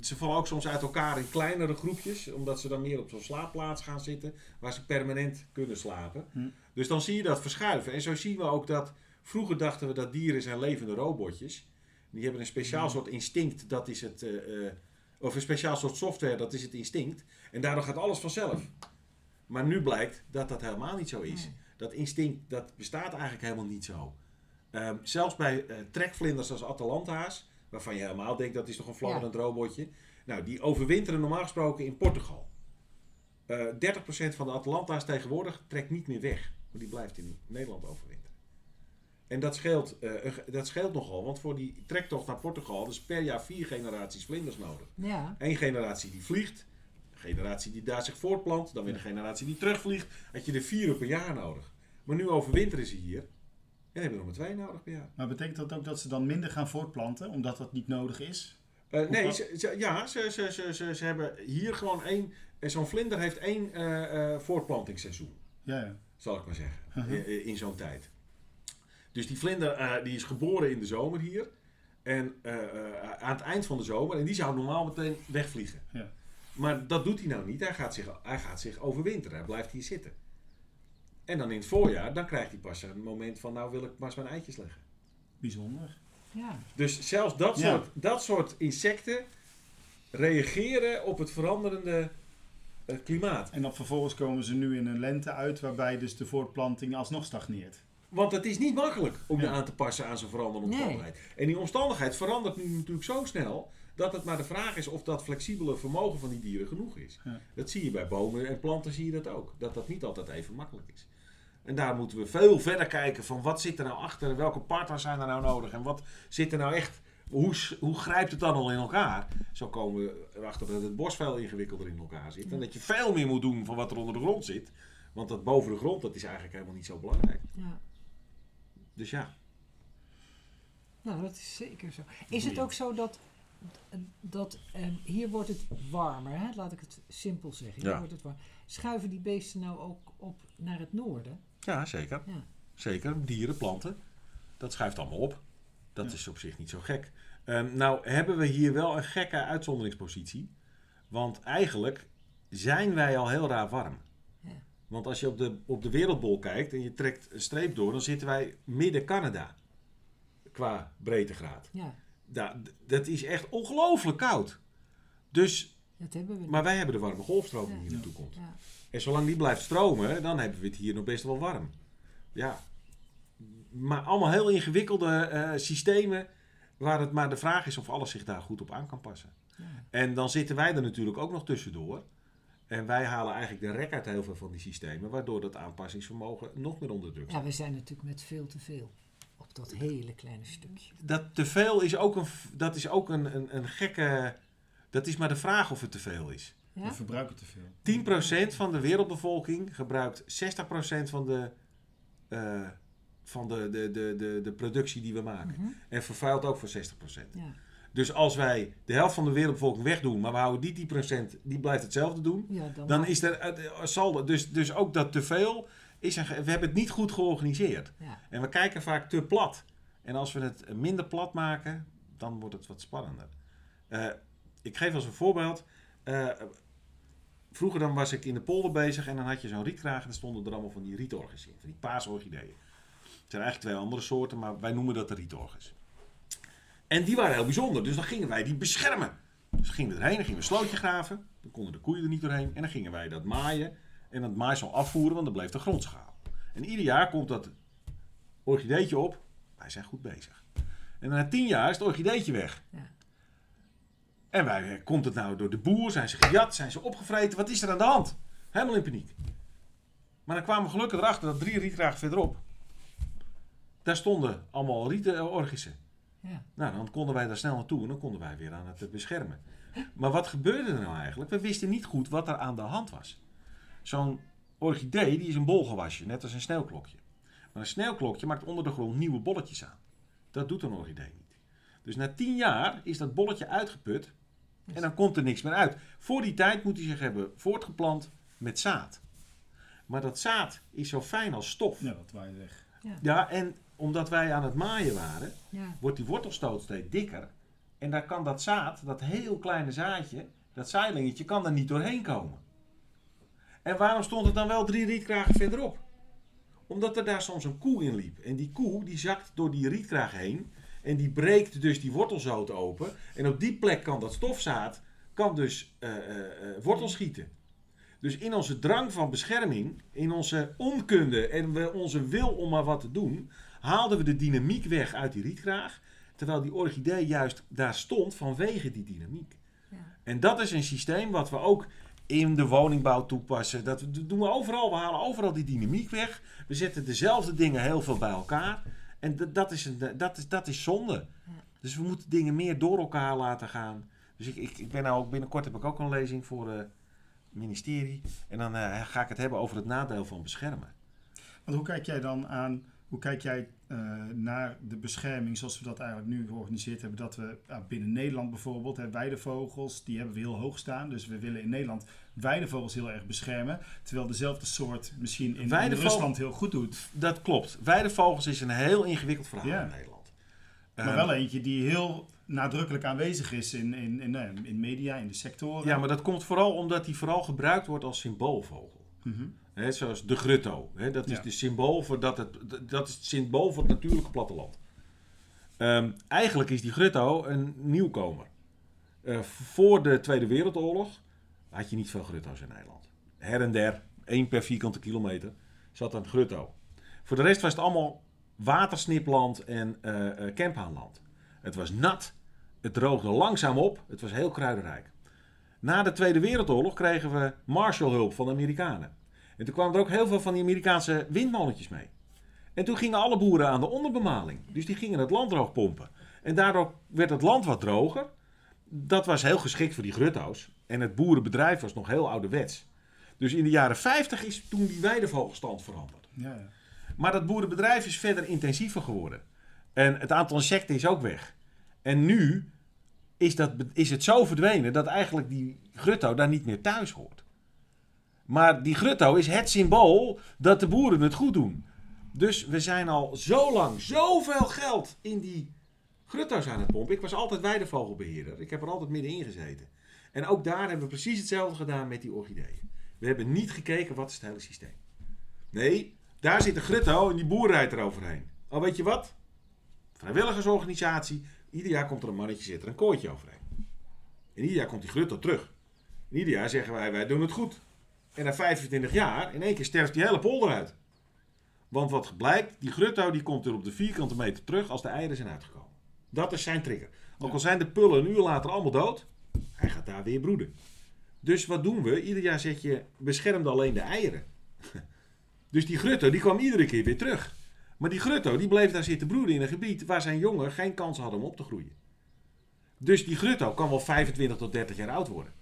Ze vallen ook soms uit elkaar in kleinere groepjes, omdat ze dan meer op zo'n slaapplaats gaan zitten, waar ze permanent kunnen slapen. Hm. Dus dan zie je dat verschuiven. En zo zien we ook dat, vroeger dachten we dat dieren zijn levende robotjes. Die hebben een speciaal Hm. soort instinct, dat is het, eh, eh, of een speciaal soort software, dat is het instinct. En daardoor gaat alles vanzelf. Maar nu blijkt dat dat helemaal niet zo is. Nee. Dat instinct, dat bestaat eigenlijk helemaal niet zo. Ehm, zelfs bij eh, trekvlinders als Atalanta's, waarvan je helemaal denkt dat is toch een fladderend robotje. Nou, die overwinteren normaal gesproken in Portugal. Eh 30% van de Atalanta's tegenwoordig trekt niet meer weg. Maar die blijft in Nederland overwinteren. En dat scheelt, eh, een dat scheelt nogal, want voor die trektocht naar Portugal is per jaar vier generaties vlinders nodig. Ja, Eén generatie die vliegt, een generatie die daar zich voortplant, dan weer een generatie die terugvliegt. Had je er vier per jaar nodig. Maar nu overwinteren ze hier en hebben er nog maar twee nodig per jaar. Maar betekent dat ook dat ze dan minder gaan voortplanten, omdat dat niet nodig is? Eh, nee, ze, ze- ja, ze, ze, ze, ze, ze hebben hier gewoon één. en Zo'n vlinder heeft één eh, eh, voortplantingsseizoen, Ja, ja. zal ik maar zeggen, in, zo'n tijd. Dus die vlinder eh, die is geboren in de zomer hier. En eh, eh, aan het eind van de zomer. En die zou normaal meteen wegvliegen. Ja. Maar dat doet hij nou niet. Hij gaat, zich, hij gaat zich overwinteren. Hij blijft hier zitten. En dan in het voorjaar, dan krijgt hij pas een moment van... nou wil ik maar eens mijn eitjes leggen. Bijzonder. ja. Dus zelfs dat, Ja. soort, dat soort insecten reageren op het veranderende eh, klimaat. En dan vervolgens komen ze nu in een lente uit, waarbij dus de voortplanting alsnog stagneert. Want het is niet makkelijk om je Ja. aan te passen aan zo'n veranderende Nee. omstandigheid. En die omstandigheid verandert nu natuurlijk zo snel... dat het maar de vraag is of dat flexibele vermogen van die dieren genoeg is. Ja. Dat zie je bij bomen en planten zie je dat ook. Dat dat niet altijd even makkelijk is. En daar moeten we veel verder kijken van wat zit er nou achter... welke partners zijn er nou nodig en wat zit er nou echt... Hoe, hoe grijpt het dan al in elkaar? Zo komen we erachter dat het bos veel ingewikkelder in elkaar zit. En dat je veel meer moet doen van wat er onder de grond zit. Want dat boven de grond, dat is eigenlijk helemaal niet zo belangrijk. ja. Dus ja, Nou, dat is zeker zo. Is het ook zo dat, dat ehm, hier wordt het warmer, hè? laat ik het simpel zeggen. Hier Ja. wordt het warm. Schuiven die beesten nou ook op naar het noorden? Ja, zeker. Ja. Zeker. Dieren, planten. Dat schuift allemaal op. Dat Ja. is op zich niet zo gek. Ehm, nou hebben we hier wel een gekke uitzonderingspositie. Want eigenlijk zijn wij al heel raar warm. Ja. Want als je op de, op de wereldbol kijkt en je trekt een streep door, dan zitten wij midden Canada. Qua breedtegraad. Ja, Da- d- dat is echt ongelooflijk koud. Dus, dat hebben we. maar wij hebben de warme golfstroom die naartoe komt. Ja. En zolang die blijft stromen, dan hebben we het hier nog best wel warm. Ja. Maar allemaal heel ingewikkelde eh, systemen. Waar het maar de vraag is of alles zich daar goed op aan kan passen. Ja. En dan zitten wij er natuurlijk ook nog tussendoor. En wij halen eigenlijk de rek uit heel veel van die systemen. Waardoor dat aanpassingsvermogen nog meer onder druk ja, staat. we zijn natuurlijk met veel te veel op dat hele kleine stukje. Dat te veel is ook een, dat is ook een, een, een gekke... Dat is maar de vraag of het te veel is. Ja? We verbruiken te veel. 10% van de wereldbevolking gebruikt 60% van de, eh, van de, de, de, de, de productie die we maken. Mhm. En vervuilt ook voor 60%. Ja. Dus als wij de helft van de wereldbevolking wegdoen, maar we houden die 10%, die blijft hetzelfde doen, Ja, dan, dan is er eh, zal dus, dus ook dat te veel is een, ge- we hebben het niet goed georganiseerd. Ja. En we kijken vaak te plat. En als we het minder plat maken, dan wordt het wat spannender. Eh, ik geef als een voorbeeld. Eh, vroeger dan was ik in de polder bezig en dan had je zo'n rietkraag en dan stonden er allemaal van die rietorgis in. Van die paasorchideeën. Het zijn eigenlijk twee andere soorten, maar wij noemen dat de rietorgis. En die waren heel bijzonder, dus dan gingen wij die beschermen. Dus gingen we erheen, dan gingen we een slootje graven. Dan konden de koeien er niet doorheen. En dan gingen wij dat maaien en dat maaisel afvoeren, want dan bleef de grond schaal. En ieder jaar komt dat orchideetje op. Wij zijn goed bezig. En na tien jaar is het orchideetje weg. Ja. En wij, eh, komt het nou door de boer? Zijn ze gejat? Zijn ze opgevreten? Wat is er aan de hand? Helemaal in paniek. Maar dan kwamen we gelukkig erachter dat drie rietgragen verderop. Daar stonden allemaal rietorgissen. Ja. Nou, dan konden wij daar snel naartoe en dan konden wij weer aan het eh, beschermen. Maar wat gebeurde er nou eigenlijk? We wisten niet goed wat er aan de hand was. Zo'n orchidee die is een bolgewasje, net als een sneeuwklokje. Maar een sneeuwklokje maakt onder de grond nieuwe bolletjes aan. Dat doet een orchidee niet. Dus na tien jaar is dat bolletje uitgeput en dan komt er niks meer uit. Voor die tijd moet hij zich hebben voortgeplant met zaad. Maar dat zaad is zo fijn als stof. Ja, dat waait weg. Ja, en omdat wij aan het maaien waren, Ja. wordt die wortelstoot steeds dikker. En daar kan dat zaad, dat heel kleine zaadje, dat zaailingetje, kan er niet doorheen komen. En waarom stond het dan wel drie rietkragen verderop? Omdat er daar soms een koe in liep. En die koe die zakt door die rietkraag heen. En die breekt dus die wortelzoot open. En op die plek kan dat stofzaad kan dus wortel schieten. Dus in onze drang van bescherming, in onze onkunde en onze wil om maar wat te doen, haalden we de dynamiek weg uit die rietkraag. Terwijl die orchidee juist daar stond vanwege die dynamiek. Ja. En dat is een systeem wat we ook in de woningbouw toepassen. Dat doen we overal. We halen overal die dynamiek weg. We zetten dezelfde dingen heel veel bij elkaar. En dat, dat, is, een, dat, is, dat is zonde. Dus we moeten dingen meer door elkaar laten gaan. Dus ik, ik, ik ben nou ook binnenkort heb ik ook een lezing voor het ministerie. En dan eh, ga ik het hebben over het nadeel van beschermen. Want hoe kijk jij dan aan, hoe kijk jij eh, naar de bescherming zoals we dat eigenlijk nu georganiseerd hebben? Dat we ja, binnen Nederland bijvoorbeeld, hè, weidevogels, die hebben we heel hoog staan. Dus we willen in Nederland weidevogels heel erg beschermen. Terwijl dezelfde soort misschien in, Rusland heel goed doet. Dat klopt. Weidevogels is een heel ingewikkeld verhaal Ja. in Nederland. Maar Ehm, wel eentje die heel nadrukkelijk aanwezig is in, in, in, eh, in media, in de sectoren. Ja, maar dat komt vooral omdat die vooral gebruikt wordt als symboolvogel. Mhm. Hè, zoals de grutto. Hè, dat is Ja. de symbool voor dat het, dat is het symbool voor het natuurlijke platteland. Ehm, eigenlijk is die grutto een nieuwkomer. Eh, voor de Tweede Wereldoorlog had je niet veel grutto's in Nederland. Her en der, één per vierkante kilometer, zat een grutto. Voor de rest was het allemaal watersnipland en camphaanland. Het was nat, het droogde langzaam op, het was heel kruidenrijk. Na de Tweede Wereldoorlog kregen we Marshallhulp van de Amerikanen. En toen kwamen er ook heel veel van die Amerikaanse windmolentjes mee. En toen gingen alle boeren aan de onderbemaling. Dus die gingen het land droog pompen. En daardoor werd het land wat droger. Dat was heel geschikt voor die grutto's. En het boerenbedrijf was nog heel ouderwets. Dus in de jaren 50 is toen die weidevogelstand veranderd. Ja, ja. Maar dat boerenbedrijf is verder intensiever geworden. En het aantal insecten is ook weg. En nu is, dat, is het zo verdwenen dat eigenlijk die grutto daar niet meer thuis hoort. Maar die grutto is het symbool dat de boeren het goed doen. Dus we zijn al zo lang zoveel geld in die grutto's aan het pompen. Ik was altijd weidevogelbeheerder. Ik heb er altijd middenin gezeten. En ook daar hebben we precies hetzelfde gedaan met die orchideeën. We hebben niet gekeken wat is het hele systeem. Nee, daar zit de grutto en die boer rijdt er overheen. Oh, weet je wat? Vrijwilligersorganisatie. Ieder jaar komt er een mannetje, zit er een kooitje overheen. En ieder jaar komt die grutto terug. En ieder jaar zeggen wij, wij doen het goed. En na 25 jaar, in één keer sterft die hele polder uit. Want wat blijkt, die grutto die komt er op de vierkante meter terug als de eieren zijn uitgekomen. Dat is zijn trigger. Ook al zijn de pullen een uur later allemaal dood, hij gaat daar weer broeden. Dus wat doen we? Ieder jaar zet je beschermde alleen de eieren. Dus die grutto die kwam iedere keer weer terug. Maar die grutto die bleef daar zitten broeden in een gebied waar zijn jongen geen kans hadden om op te groeien. Dus die grutto kan wel 25 tot 30 jaar oud worden.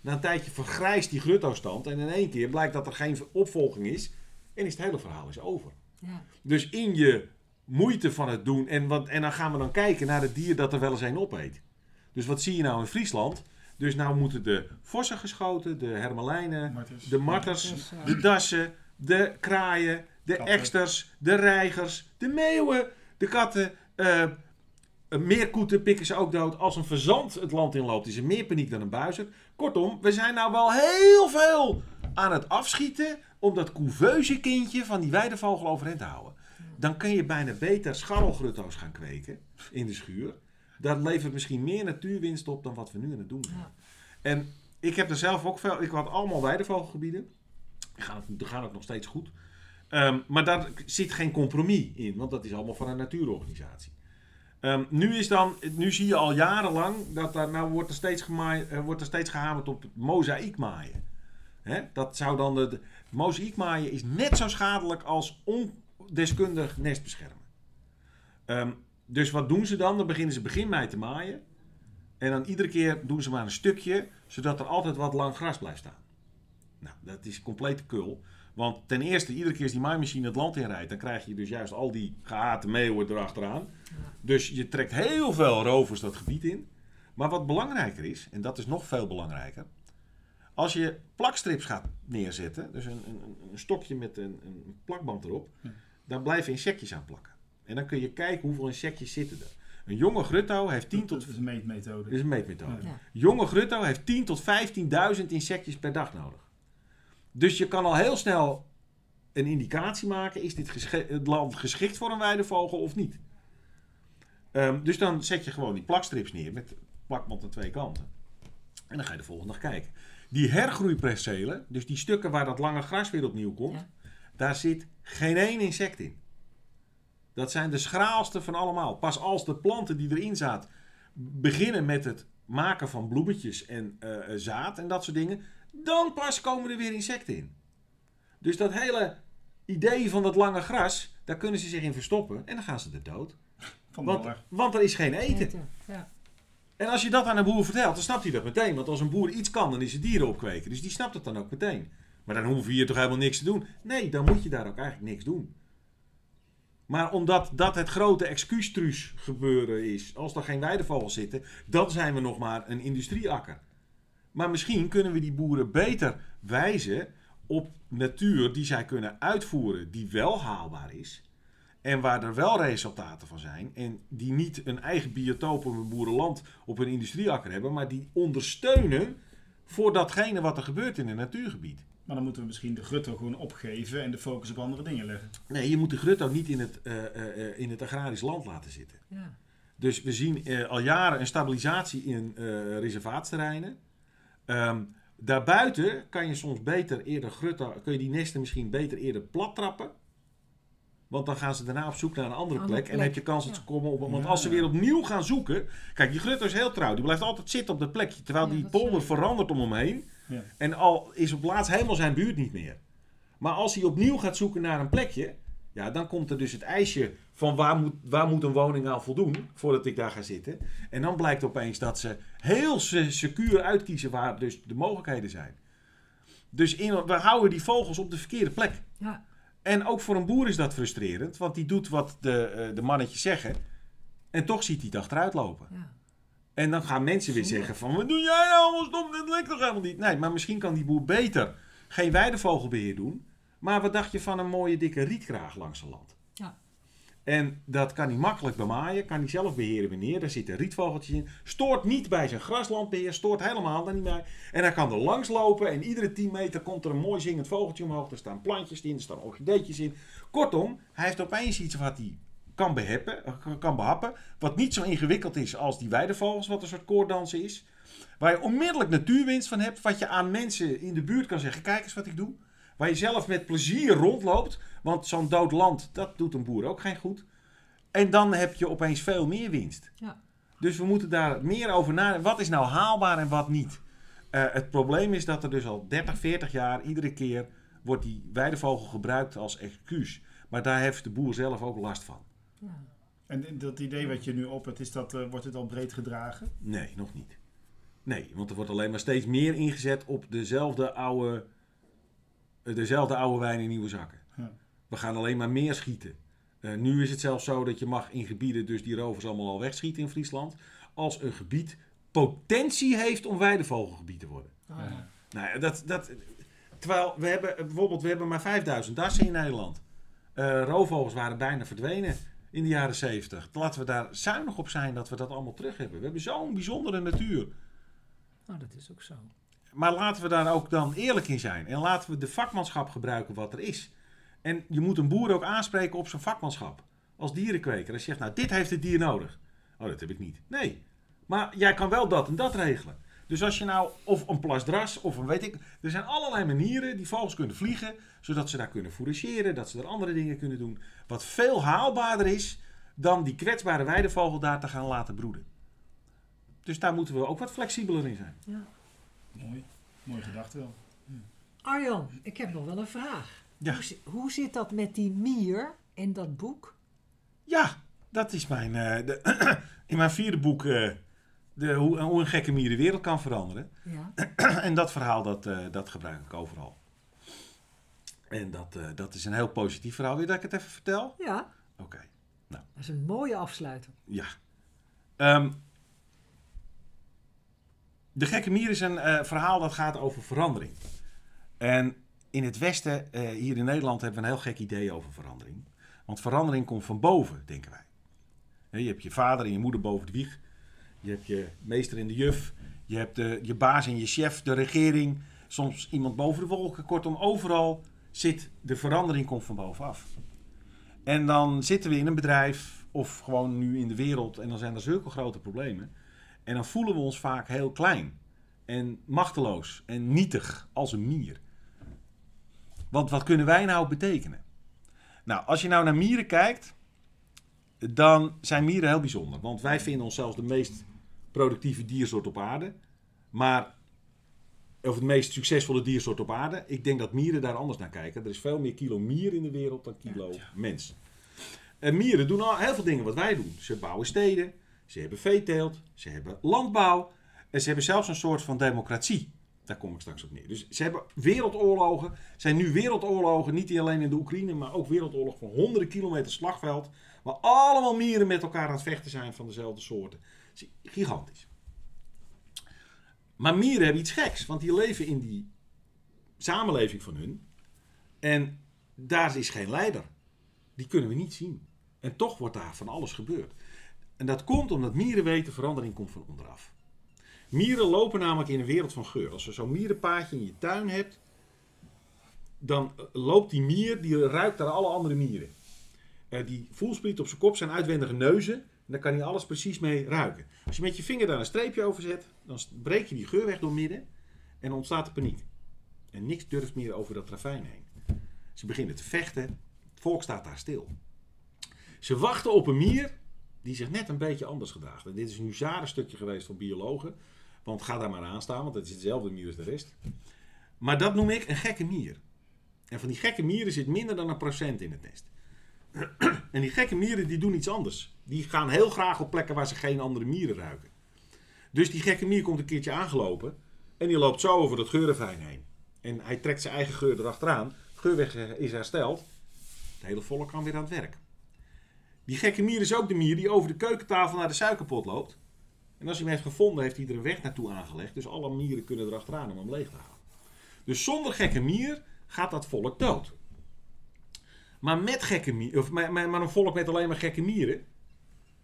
Na een tijdje vergrijst die grutto-stand en in één keer blijkt dat er geen opvolging is en is het hele verhaal is over. Ja. Dus in je moeite van het doen. En, wat, en dan gaan we dan kijken naar het dier dat er wel eens een opeet. Dus wat zie je nou in Friesland? Dus nou moeten de vossen geschoten, de hermelijnen, Martens. de marters, Dus, eh, de dassen, de kraaien, de Katten. eksters, de reigers, de meeuwen, de katten. Eh meerkoeten pikken ze ook dood. Als een verzand het land inloopt, is er meer paniek dan een buizer. Kortom, we zijn nou wel heel veel aan het afschieten om dat couveuse kindje van die weidevogel overeind te houden. Dan kun je bijna beter scharrelgrutto's gaan kweken in de schuur. Dat levert misschien meer natuurwinst op dan wat we nu aan het doen zijn. Ja. En ik heb er zelf ook veel. Ik had allemaal weidevogelgebieden. Die gaan, die gaan ook nog steeds goed. Ehm, maar daar zit geen compromis in, want dat is allemaal van een natuurorganisatie. Ehm, nu, is dan, nu zie je al jarenlang dat daar, nou wordt er steeds, gemaai, eh, wordt er steeds gehamerd op mozaïekmaaien. Hè? Dat zou dan de, de is net zo schadelijk als ondeskundig nestbeschermen. Ehm, dus wat doen ze dan? Dan beginnen ze begin mei te maaien. En dan iedere keer doen ze maar een stukje, zodat er altijd wat lang gras blijft staan. Nou, dat is complete kul. Want ten eerste, iedere keer als die maaimachine het land inrijdt, dan krijg je dus juist al die gehate meeuwen erachteraan. Dus je trekt heel veel rovers dat gebied in. Maar wat belangrijker is, en dat is nog veel belangrijker, als je plakstrips gaat neerzetten, dus een, een, een stokje met een, een plakband erop, Ja. dan blijven insectjes aan plakken. En dan kun je kijken hoeveel insectjes zitten er. Een jonge grutto heeft 10 tot Dat is een meetmethode. is een meetmethode. Ja. Jonge grutto heeft 10 tot 15.000 insectjes per dag nodig. Dus je kan al heel snel een indicatie maken: is dit gesche- het land geschikt voor een weidevogel of niet? Ehm, dus dan zet je gewoon die plakstrips neer met plakband aan twee kanten. En dan ga je de volgende dag kijken. Die hergroeipercelen, dus die stukken waar dat lange gras weer opnieuw komt, Ja. daar zit geen één insect in. Dat zijn de schraalste van allemaal. Pas als de planten die erin zaten beginnen met het maken van bloemetjes en eh, eh, zaad en dat soort dingen, dan pas komen er weer insecten in. Dus dat hele idee van dat lange gras, daar kunnen ze zich in verstoppen en dan gaan ze er dood. Van de Want, want er is geen eten. Eten. Ja. En als je dat aan een boer vertelt, dan snapt hij dat meteen. Want als een boer iets kan, dan is het dieren opkweken. Dus die snapt het dan ook meteen. Maar dan hoef je hier toch helemaal niks te doen? Nee, dan moet je daar ook eigenlijk niks doen. Maar omdat dat het grote excuustruus gebeuren is, als er geen weidevogels zitten, dan zijn we nog maar een industrieakker. Maar misschien kunnen we die boeren beter wijzen op natuur die zij kunnen uitvoeren, die wel haalbaar is. En waar er wel resultaten van zijn. En die niet een eigen biotoop op een boerenland op een industrieakker hebben. Maar die ondersteunen voor datgene wat er gebeurt in een natuurgebied. Maar dan moeten we misschien de grutto gewoon opgeven en de focus op andere dingen leggen. Nee, je moet de grut ook niet in het, eh, eh, eh, in het agrarisch land laten zitten. Ja. Dus we zien eh, al jaren een stabilisatie in eh, reservaatsterreinen. Ehm, daarbuiten kan je soms beter eerder grutta, kun je die nesten misschien beter eerder plat trappen. Want dan gaan ze daarna op zoek naar een andere Andere plek. En heb je kans dat ja. ze komen op. Want Ja. als ze weer opnieuw gaan zoeken. Kijk, die grutto is heel trouw. Die blijft altijd zitten op dat plekje. Terwijl Ja, die polder verandert om hem heen. Ja. En al is op laatst helemaal zijn buurt niet meer. Maar als hij opnieuw gaat zoeken naar een plekje. Ja, dan komt er dus het ijsje van waar moet, waar moet een woning aan voldoen voordat ik daar ga zitten. En dan blijkt opeens dat ze heel se- secuur uitkiezen waar dus de mogelijkheden zijn. Dus in, we houden die vogels op de verkeerde plek. Ja. En ook voor een boer is dat frustrerend, want die doet wat de, eh, de mannetjes zeggen. En toch ziet hij het achteruit lopen. Ja. En dan gaan mensen weer zeggen van, wat doe jij nou allemaal stom, dit lukt toch helemaal niet. Nee, maar misschien kan die boer beter geen weidevogelbeheer doen. Maar wat dacht je van een mooie dikke rietkraag langs zijn land? Ja. En dat kan hij makkelijk bemaaien, kan hij zelf beheren wanneer. Daar zitten rietvogeltjes in. Stoort niet bij zijn graslandbeheer, stoort helemaal daar niet bij. En hij kan er langs lopen en iedere 10 meter komt er een mooi zingend vogeltje omhoog. Er staan plantjes in, er staan orchideetjes in. Kortom, hij heeft opeens iets wat hij kan, beheppen, eh, kan behappen. Wat niet zo ingewikkeld is als die weidevogels, wat een soort koorddansen is. Waar je onmiddellijk natuurwinst van hebt. Wat je aan mensen in de buurt kan zeggen, kijk eens wat ik doe. Waar je zelf met plezier rondloopt. Want zo'n dood land, dat doet een boer ook geen goed. En dan heb je opeens veel meer winst. Ja. Dus we moeten daar meer over nadenken. Wat is nou haalbaar en wat niet? Eh, het probleem is dat er dus al 30, 40 jaar iedere keer wordt die weidevogel gebruikt als excuus. Maar daar heeft de boer zelf ook last van. Ja. En dat idee wat je nu op het is dat, eh, wordt het al breed gedragen? Nee, nog niet. Nee, want er wordt alleen maar steeds meer ingezet op dezelfde oude, dezelfde oude wijn in nieuwe zakken. Ja. We gaan alleen maar meer schieten. Eh, nu is het zelfs zo dat je mag in gebieden dus die rovers allemaal al wegschieten in Friesland. Als een gebied potentie heeft om weidevogelgebied te worden. Ah, Nou ja, dat, dat, terwijl we hebben eh, bijvoorbeeld we hebben maar 5000 dassen in Nederland. Eh roofvogels waren bijna verdwenen in de jaren 70. Laten we daar zuinig op zijn dat we dat allemaal terug hebben. We hebben zo'n bijzondere natuur. Nou, dat is ook zo. Maar laten we daar ook dan eerlijk in zijn. En laten we de vakmanschap gebruiken wat er is. En je moet een boer ook aanspreken op zijn vakmanschap. Als dierenkweker. Als je zegt, nou dit heeft het dier nodig. Oh, dat heb ik niet. Nee. Maar jij kan wel dat en dat regelen. Dus als je nou, of een plasdras, of een weet ik. Er zijn allerlei manieren die vogels kunnen vliegen. Zodat ze daar kunnen fourageren. Dat ze er andere dingen kunnen doen. Wat veel haalbaarder is dan die kwetsbare weidevogel daar te gaan laten broeden. Dus daar moeten we ook wat flexibeler in zijn. Mooi. Mooi gedacht wel. Arjan, ik heb nog wel een vraag. Ja. Hoe, zi- hoe zit dat met die mier in dat boek? Ja, dat is mijn. eh, de, in mijn vierde boek. eh, de, hoe, hoe een gekke mier de wereld kan veranderen. Ja. en dat verhaal dat, eh, dat gebruik ik overal. En dat, eh, dat is een heel positief verhaal. Wil je dat ik het even vertel? Ja, Oké, dat is een mooie afsluiter. ja. Ehm, de gekke mier is een eh, verhaal dat gaat over verandering. En in het Westen, eh, hier in Nederland, hebben we een heel gek idee over verandering. Want verandering komt van boven, denken wij. Je hebt je vader en je moeder boven de wieg. Je hebt je meester en de juf. Je hebt je baas en je chef, de regering. Soms iemand boven de wolken. Kortom, overal zit de verandering komt van bovenaf. En dan zitten we in een bedrijf of gewoon nu in de wereld en dan zijn er zulke grote problemen. En dan voelen we ons vaak heel klein en machteloos en nietig als een mier. Want wat kunnen wij nou betekenen? Nou, als je nou naar mieren kijkt, dan zijn mieren heel bijzonder. Want wij vinden onszelf de meest productieve diersoort op aarde. Maar, of het meest succesvolle diersoort op aarde. Ik denk dat mieren daar anders naar kijken. Er is veel meer kilo mier in de wereld dan kilo mens. En mieren doen al heel veel dingen wat wij doen. Ze bouwen steden, ze hebben veeteelt, ze hebben landbouw. En ze hebben zelfs een soort van democratie. Daar kom ik straks op neer. Dus ze hebben wereldoorlogen. zijn nu wereldoorlogen, niet alleen in de Oekraïne, maar ook wereldoorlog van honderden kilometer slagveld. Waar allemaal mieren met elkaar aan het vechten zijn van dezelfde soorten. Gigantisch. Maar mieren hebben iets geks, want die leven in die samenleving van hun. En daar is geen leider. Die kunnen we niet zien. En toch wordt daar van alles gebeurd. En dat komt omdat mieren weten, verandering komt van onderaf. Mieren lopen namelijk in een wereld van geur. Als je zo'n mierenpaadje in je tuin hebt, dan eh, loopt die mier, die ruikt naar alle andere mieren. Eh, die voelspriet op zijn kop zijn uitwendige neuzen. En daar kan hij alles precies mee ruiken. Als je met je vinger daar een streepje over zet, dan breek je die geur weg door midden. En ontstaat er paniek. En niks durft meer over dat ravijn heen. Ze beginnen te vechten. Het volk staat daar stil. Ze wachten op een mier die zich net een beetje anders gedraagt. En dit is een stukje geweest van biologen. Want ga daar maar aan staan, want het is hetzelfde mier als de rest. Maar dat noem ik een gekke mier. En van die gekke mieren zit minder dan een procent in het nest. En die gekke mieren die doen iets anders. Die gaan heel graag op plekken waar ze geen andere mieren ruiken. Dus die gekke mier komt een keertje aangelopen. En die loopt zo over dat geurenfijn heen. En hij trekt zijn eigen geur erachteraan. Geurweg is hersteld. Het hele volk kan weer aan het werk. Die gekke mier is ook de mier die over de keukentafel naar de suikerpot loopt. En als hij hem heeft gevonden, heeft hij er een weg naartoe aangelegd. Dus alle mieren kunnen erachteraan om hem leeg te halen. Dus zonder gekke mier gaat dat volk dood. Maar met gekke mier, of maar, maar maar een volk met alleen maar gekke mieren,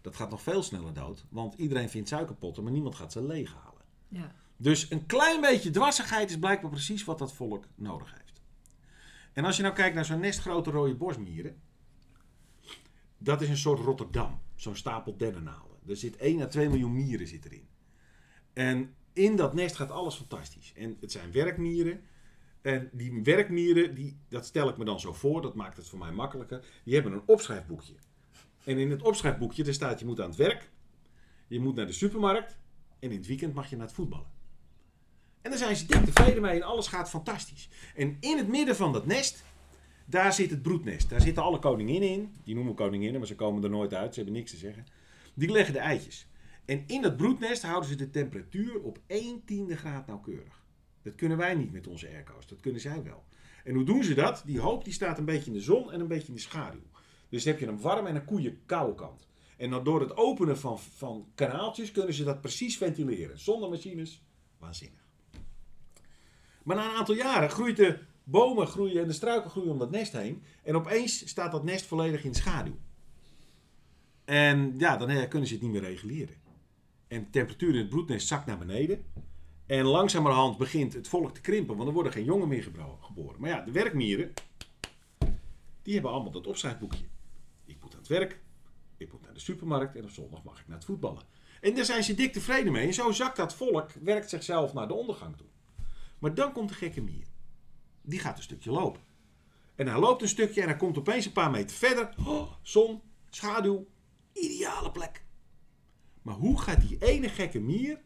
dat gaat nog veel sneller dood. Want iedereen vindt suikerpotten, maar niemand gaat ze leeg halen. Ja. Dus een klein beetje dwarsigheid is blijkbaar precies wat dat volk nodig heeft. En als je nou kijkt naar zo'n nest grote rode bosmieren, dat is een soort Rotterdam. Zo'n stapel dennennaalden. Er zit 1 à 2 miljoen mieren zit erin. En in dat nest gaat alles fantastisch. En het zijn werkmieren. En die werkmieren, die, dat stel ik me dan zo voor, dat maakt het voor mij makkelijker. Die hebben een opschrijfboekje. En in het opschrijfboekje daar staat je moet aan het werk, je moet naar de supermarkt en in het weekend mag je naar het voetballen. En daar zijn ze dik tevreden mee en alles gaat fantastisch. En in het midden van dat nest, daar zit het broednest. Daar zitten alle koninginnen in. Die noemen we koninginnen, maar ze komen er nooit uit. Ze hebben niks te zeggen. Die leggen de eitjes. En in dat broednest houden ze de temperatuur op 1 tiende graad nauwkeurig. Dat kunnen wij niet met onze airco's. Dat kunnen zij wel. En hoe doen ze dat? Die hoop die staat een beetje in de zon en een beetje in de schaduw. Dus heb je een warme en een koeien koude kant. En door het openen van, van kanaaltjes kunnen ze dat precies ventileren. Zonder machines, waanzinnig. Maar na een aantal jaren groeit de bomen groeien en de struiken groeien om dat nest heen. En opeens staat dat nest volledig in schaduw. En ja, dan kunnen ze het niet meer reguleren. En de temperatuur in het broednest zakt naar beneden. En langzamerhand begint het volk te krimpen, want er worden geen jongen meer geboren. Maar ja, de werkmieren, die hebben allemaal dat opschrijfboekje. Ik moet aan het werk, ik moet naar de supermarkt en op zondag mag ik naar het voetballen. En daar zijn ze dik tevreden mee. En zo zakt dat volk, werkt zichzelf naar de ondergang toe. Maar dan komt de gekke mier. Die gaat een stukje lopen. En hij loopt een stukje en hij komt opeens een paar meter verder. Oh, zon, schaduw, ideale plek. Maar hoe gaat die ene gekke mier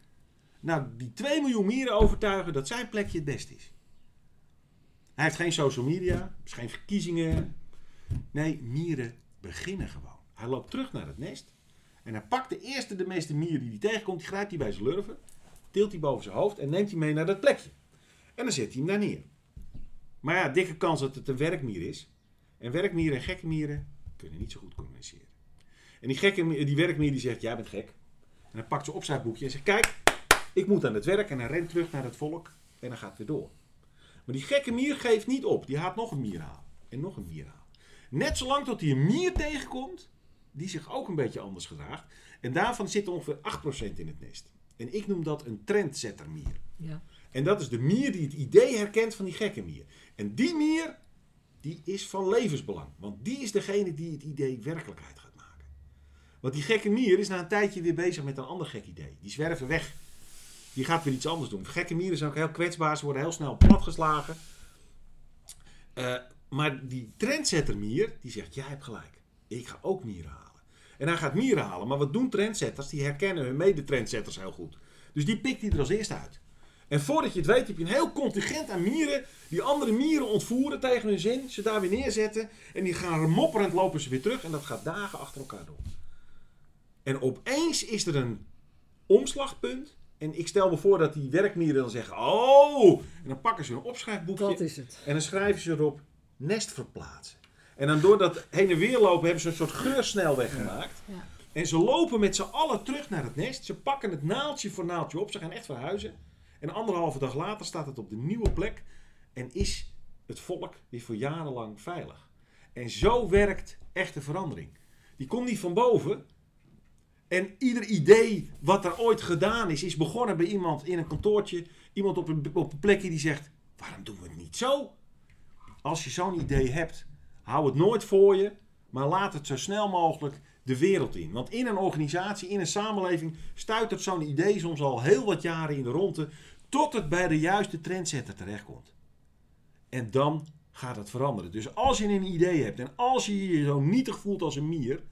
nou die 2 miljoen mieren overtuigen dat zijn plekje het beste is? Hij heeft geen social media, geen verkiezingen. Nee, mieren beginnen gewoon. Hij loopt terug naar het nest. En hij pakt de eerste, de meeste mier die hij tegenkomt, die grijpt hij bij zijn lurven. Tilt hij boven zijn hoofd en neemt hij mee naar dat plekje. En dan zet hij hem daar neer. Maar ja, dikke kans dat het een werkmier is. En werkmieren en gekke mieren kunnen niet zo goed communiceren. En die, gekke, die werkmier die zegt, jij bent gek. En hij pakt zijn opschrijfboekje en zegt, kijk, ik moet aan het werk. En hij rent terug naar het volk en hij gaat weer door. Maar die gekke mier geeft niet op. Die gaat nog een mier halen. En nog een mier halen. Net zolang tot hij een mier tegenkomt, die zich ook een beetje anders gedraagt. En daarvan zit ongeveer 8% in het nest. En ik noem dat een trendsettermier. Ja. En dat is de mier die het idee herkent van die gekke mier. En die mier, die is van levensbelang. Want die is degene die het idee werkelijkheid gaat maken. Want die gekke mier is na een tijdje weer bezig met een ander gek idee. Die zwerven weg. Die gaat weer iets anders doen. Gekke mieren zijn ook heel kwetsbaar. Ze worden heel snel platgeslagen. Eh, maar die trendsettermier, die zegt, jij hebt gelijk. Ik ga ook mieren halen. En hij gaat mieren halen. Maar wat doen trendsetters? Die herkennen hun mede-trendsetters heel goed. Dus die pikt hij er als eerste uit. En voordat je het weet heb je een heel contingent aan mieren die andere mieren ontvoeren tegen hun zin. Ze daar weer neerzetten. En die gaan mopperend lopen ze weer terug. En dat gaat dagen achter elkaar door. En opeens is er een omslagpunt. En ik stel me voor dat die werkmieren dan zeggen... Oh! En dan pakken ze een opschrijfboekje. Dat is het. En dan schrijven ze erop nest verplaatsen. En dan door dat heen en weer lopen hebben ze een soort geursnelweg gemaakt. Ja. En ze lopen met z'n allen terug naar het nest. Ze pakken het naaldje voor naaldje op. Ze gaan echt verhuizen. En anderhalve dag later staat het op de nieuwe plek. En is het volk weer voor jarenlang veilig. En zo werkt echte verandering. Die komt niet van boven. En ieder idee wat er ooit gedaan is, is begonnen bij iemand in een kantoortje. Iemand op een, op plekje die zegt, waarom doen we het niet zo? Als je zo'n idee hebt, hou het nooit voor je. Maar laat het zo snel mogelijk de wereld in. Want in een organisatie, in een samenleving, stuitert zo'n idee soms al heel wat jaren in de ronde. Tot het bij de juiste trendsetter terechtkomt. En dan gaat het veranderen. Dus als je een idee hebt en als je je zo nietig voelt als een mier,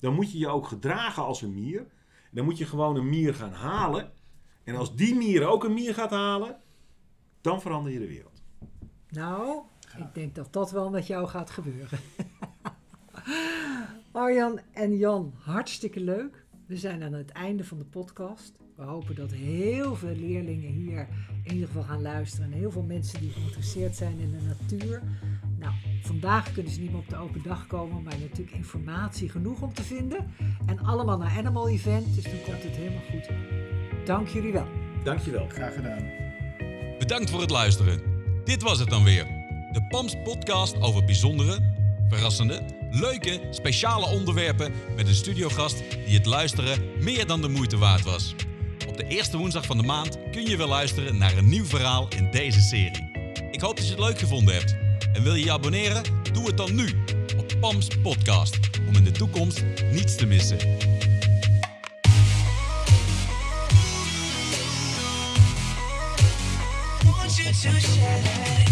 dan moet je je ook gedragen als een mier. Dan moet je gewoon een mier gaan halen. En als die mier ook een mier gaat halen, dan verander je de wereld. Nou, ik denk dat dat wel met jou gaat gebeuren. Arjan en Jan, hartstikke leuk. We zijn aan het einde van de podcast. We hopen dat heel veel leerlingen hier in ieder geval gaan luisteren. En heel veel mensen die geïnteresseerd zijn in de natuur. Nou, vandaag kunnen ze niet meer op de open dag komen, maar natuurlijk informatie genoeg om te vinden. En allemaal naar Animal Event, dus dan komt het helemaal goed. Dank jullie wel. Dankjewel. Graag gedaan. Bedankt voor het luisteren. Dit was het dan weer. De PAMS podcast over bijzondere, verrassende, leuke, speciale onderwerpen met een studiogast die het luisteren meer dan de moeite waard was. Op de eerste woensdag van de maand kun je weer luisteren naar een nieuw verhaal in deze serie. Ik hoop dat je het leuk gevonden hebt. En wil je je abonneren? Doe het dan nu op PAMS podcast om in de toekomst niets te missen. Share.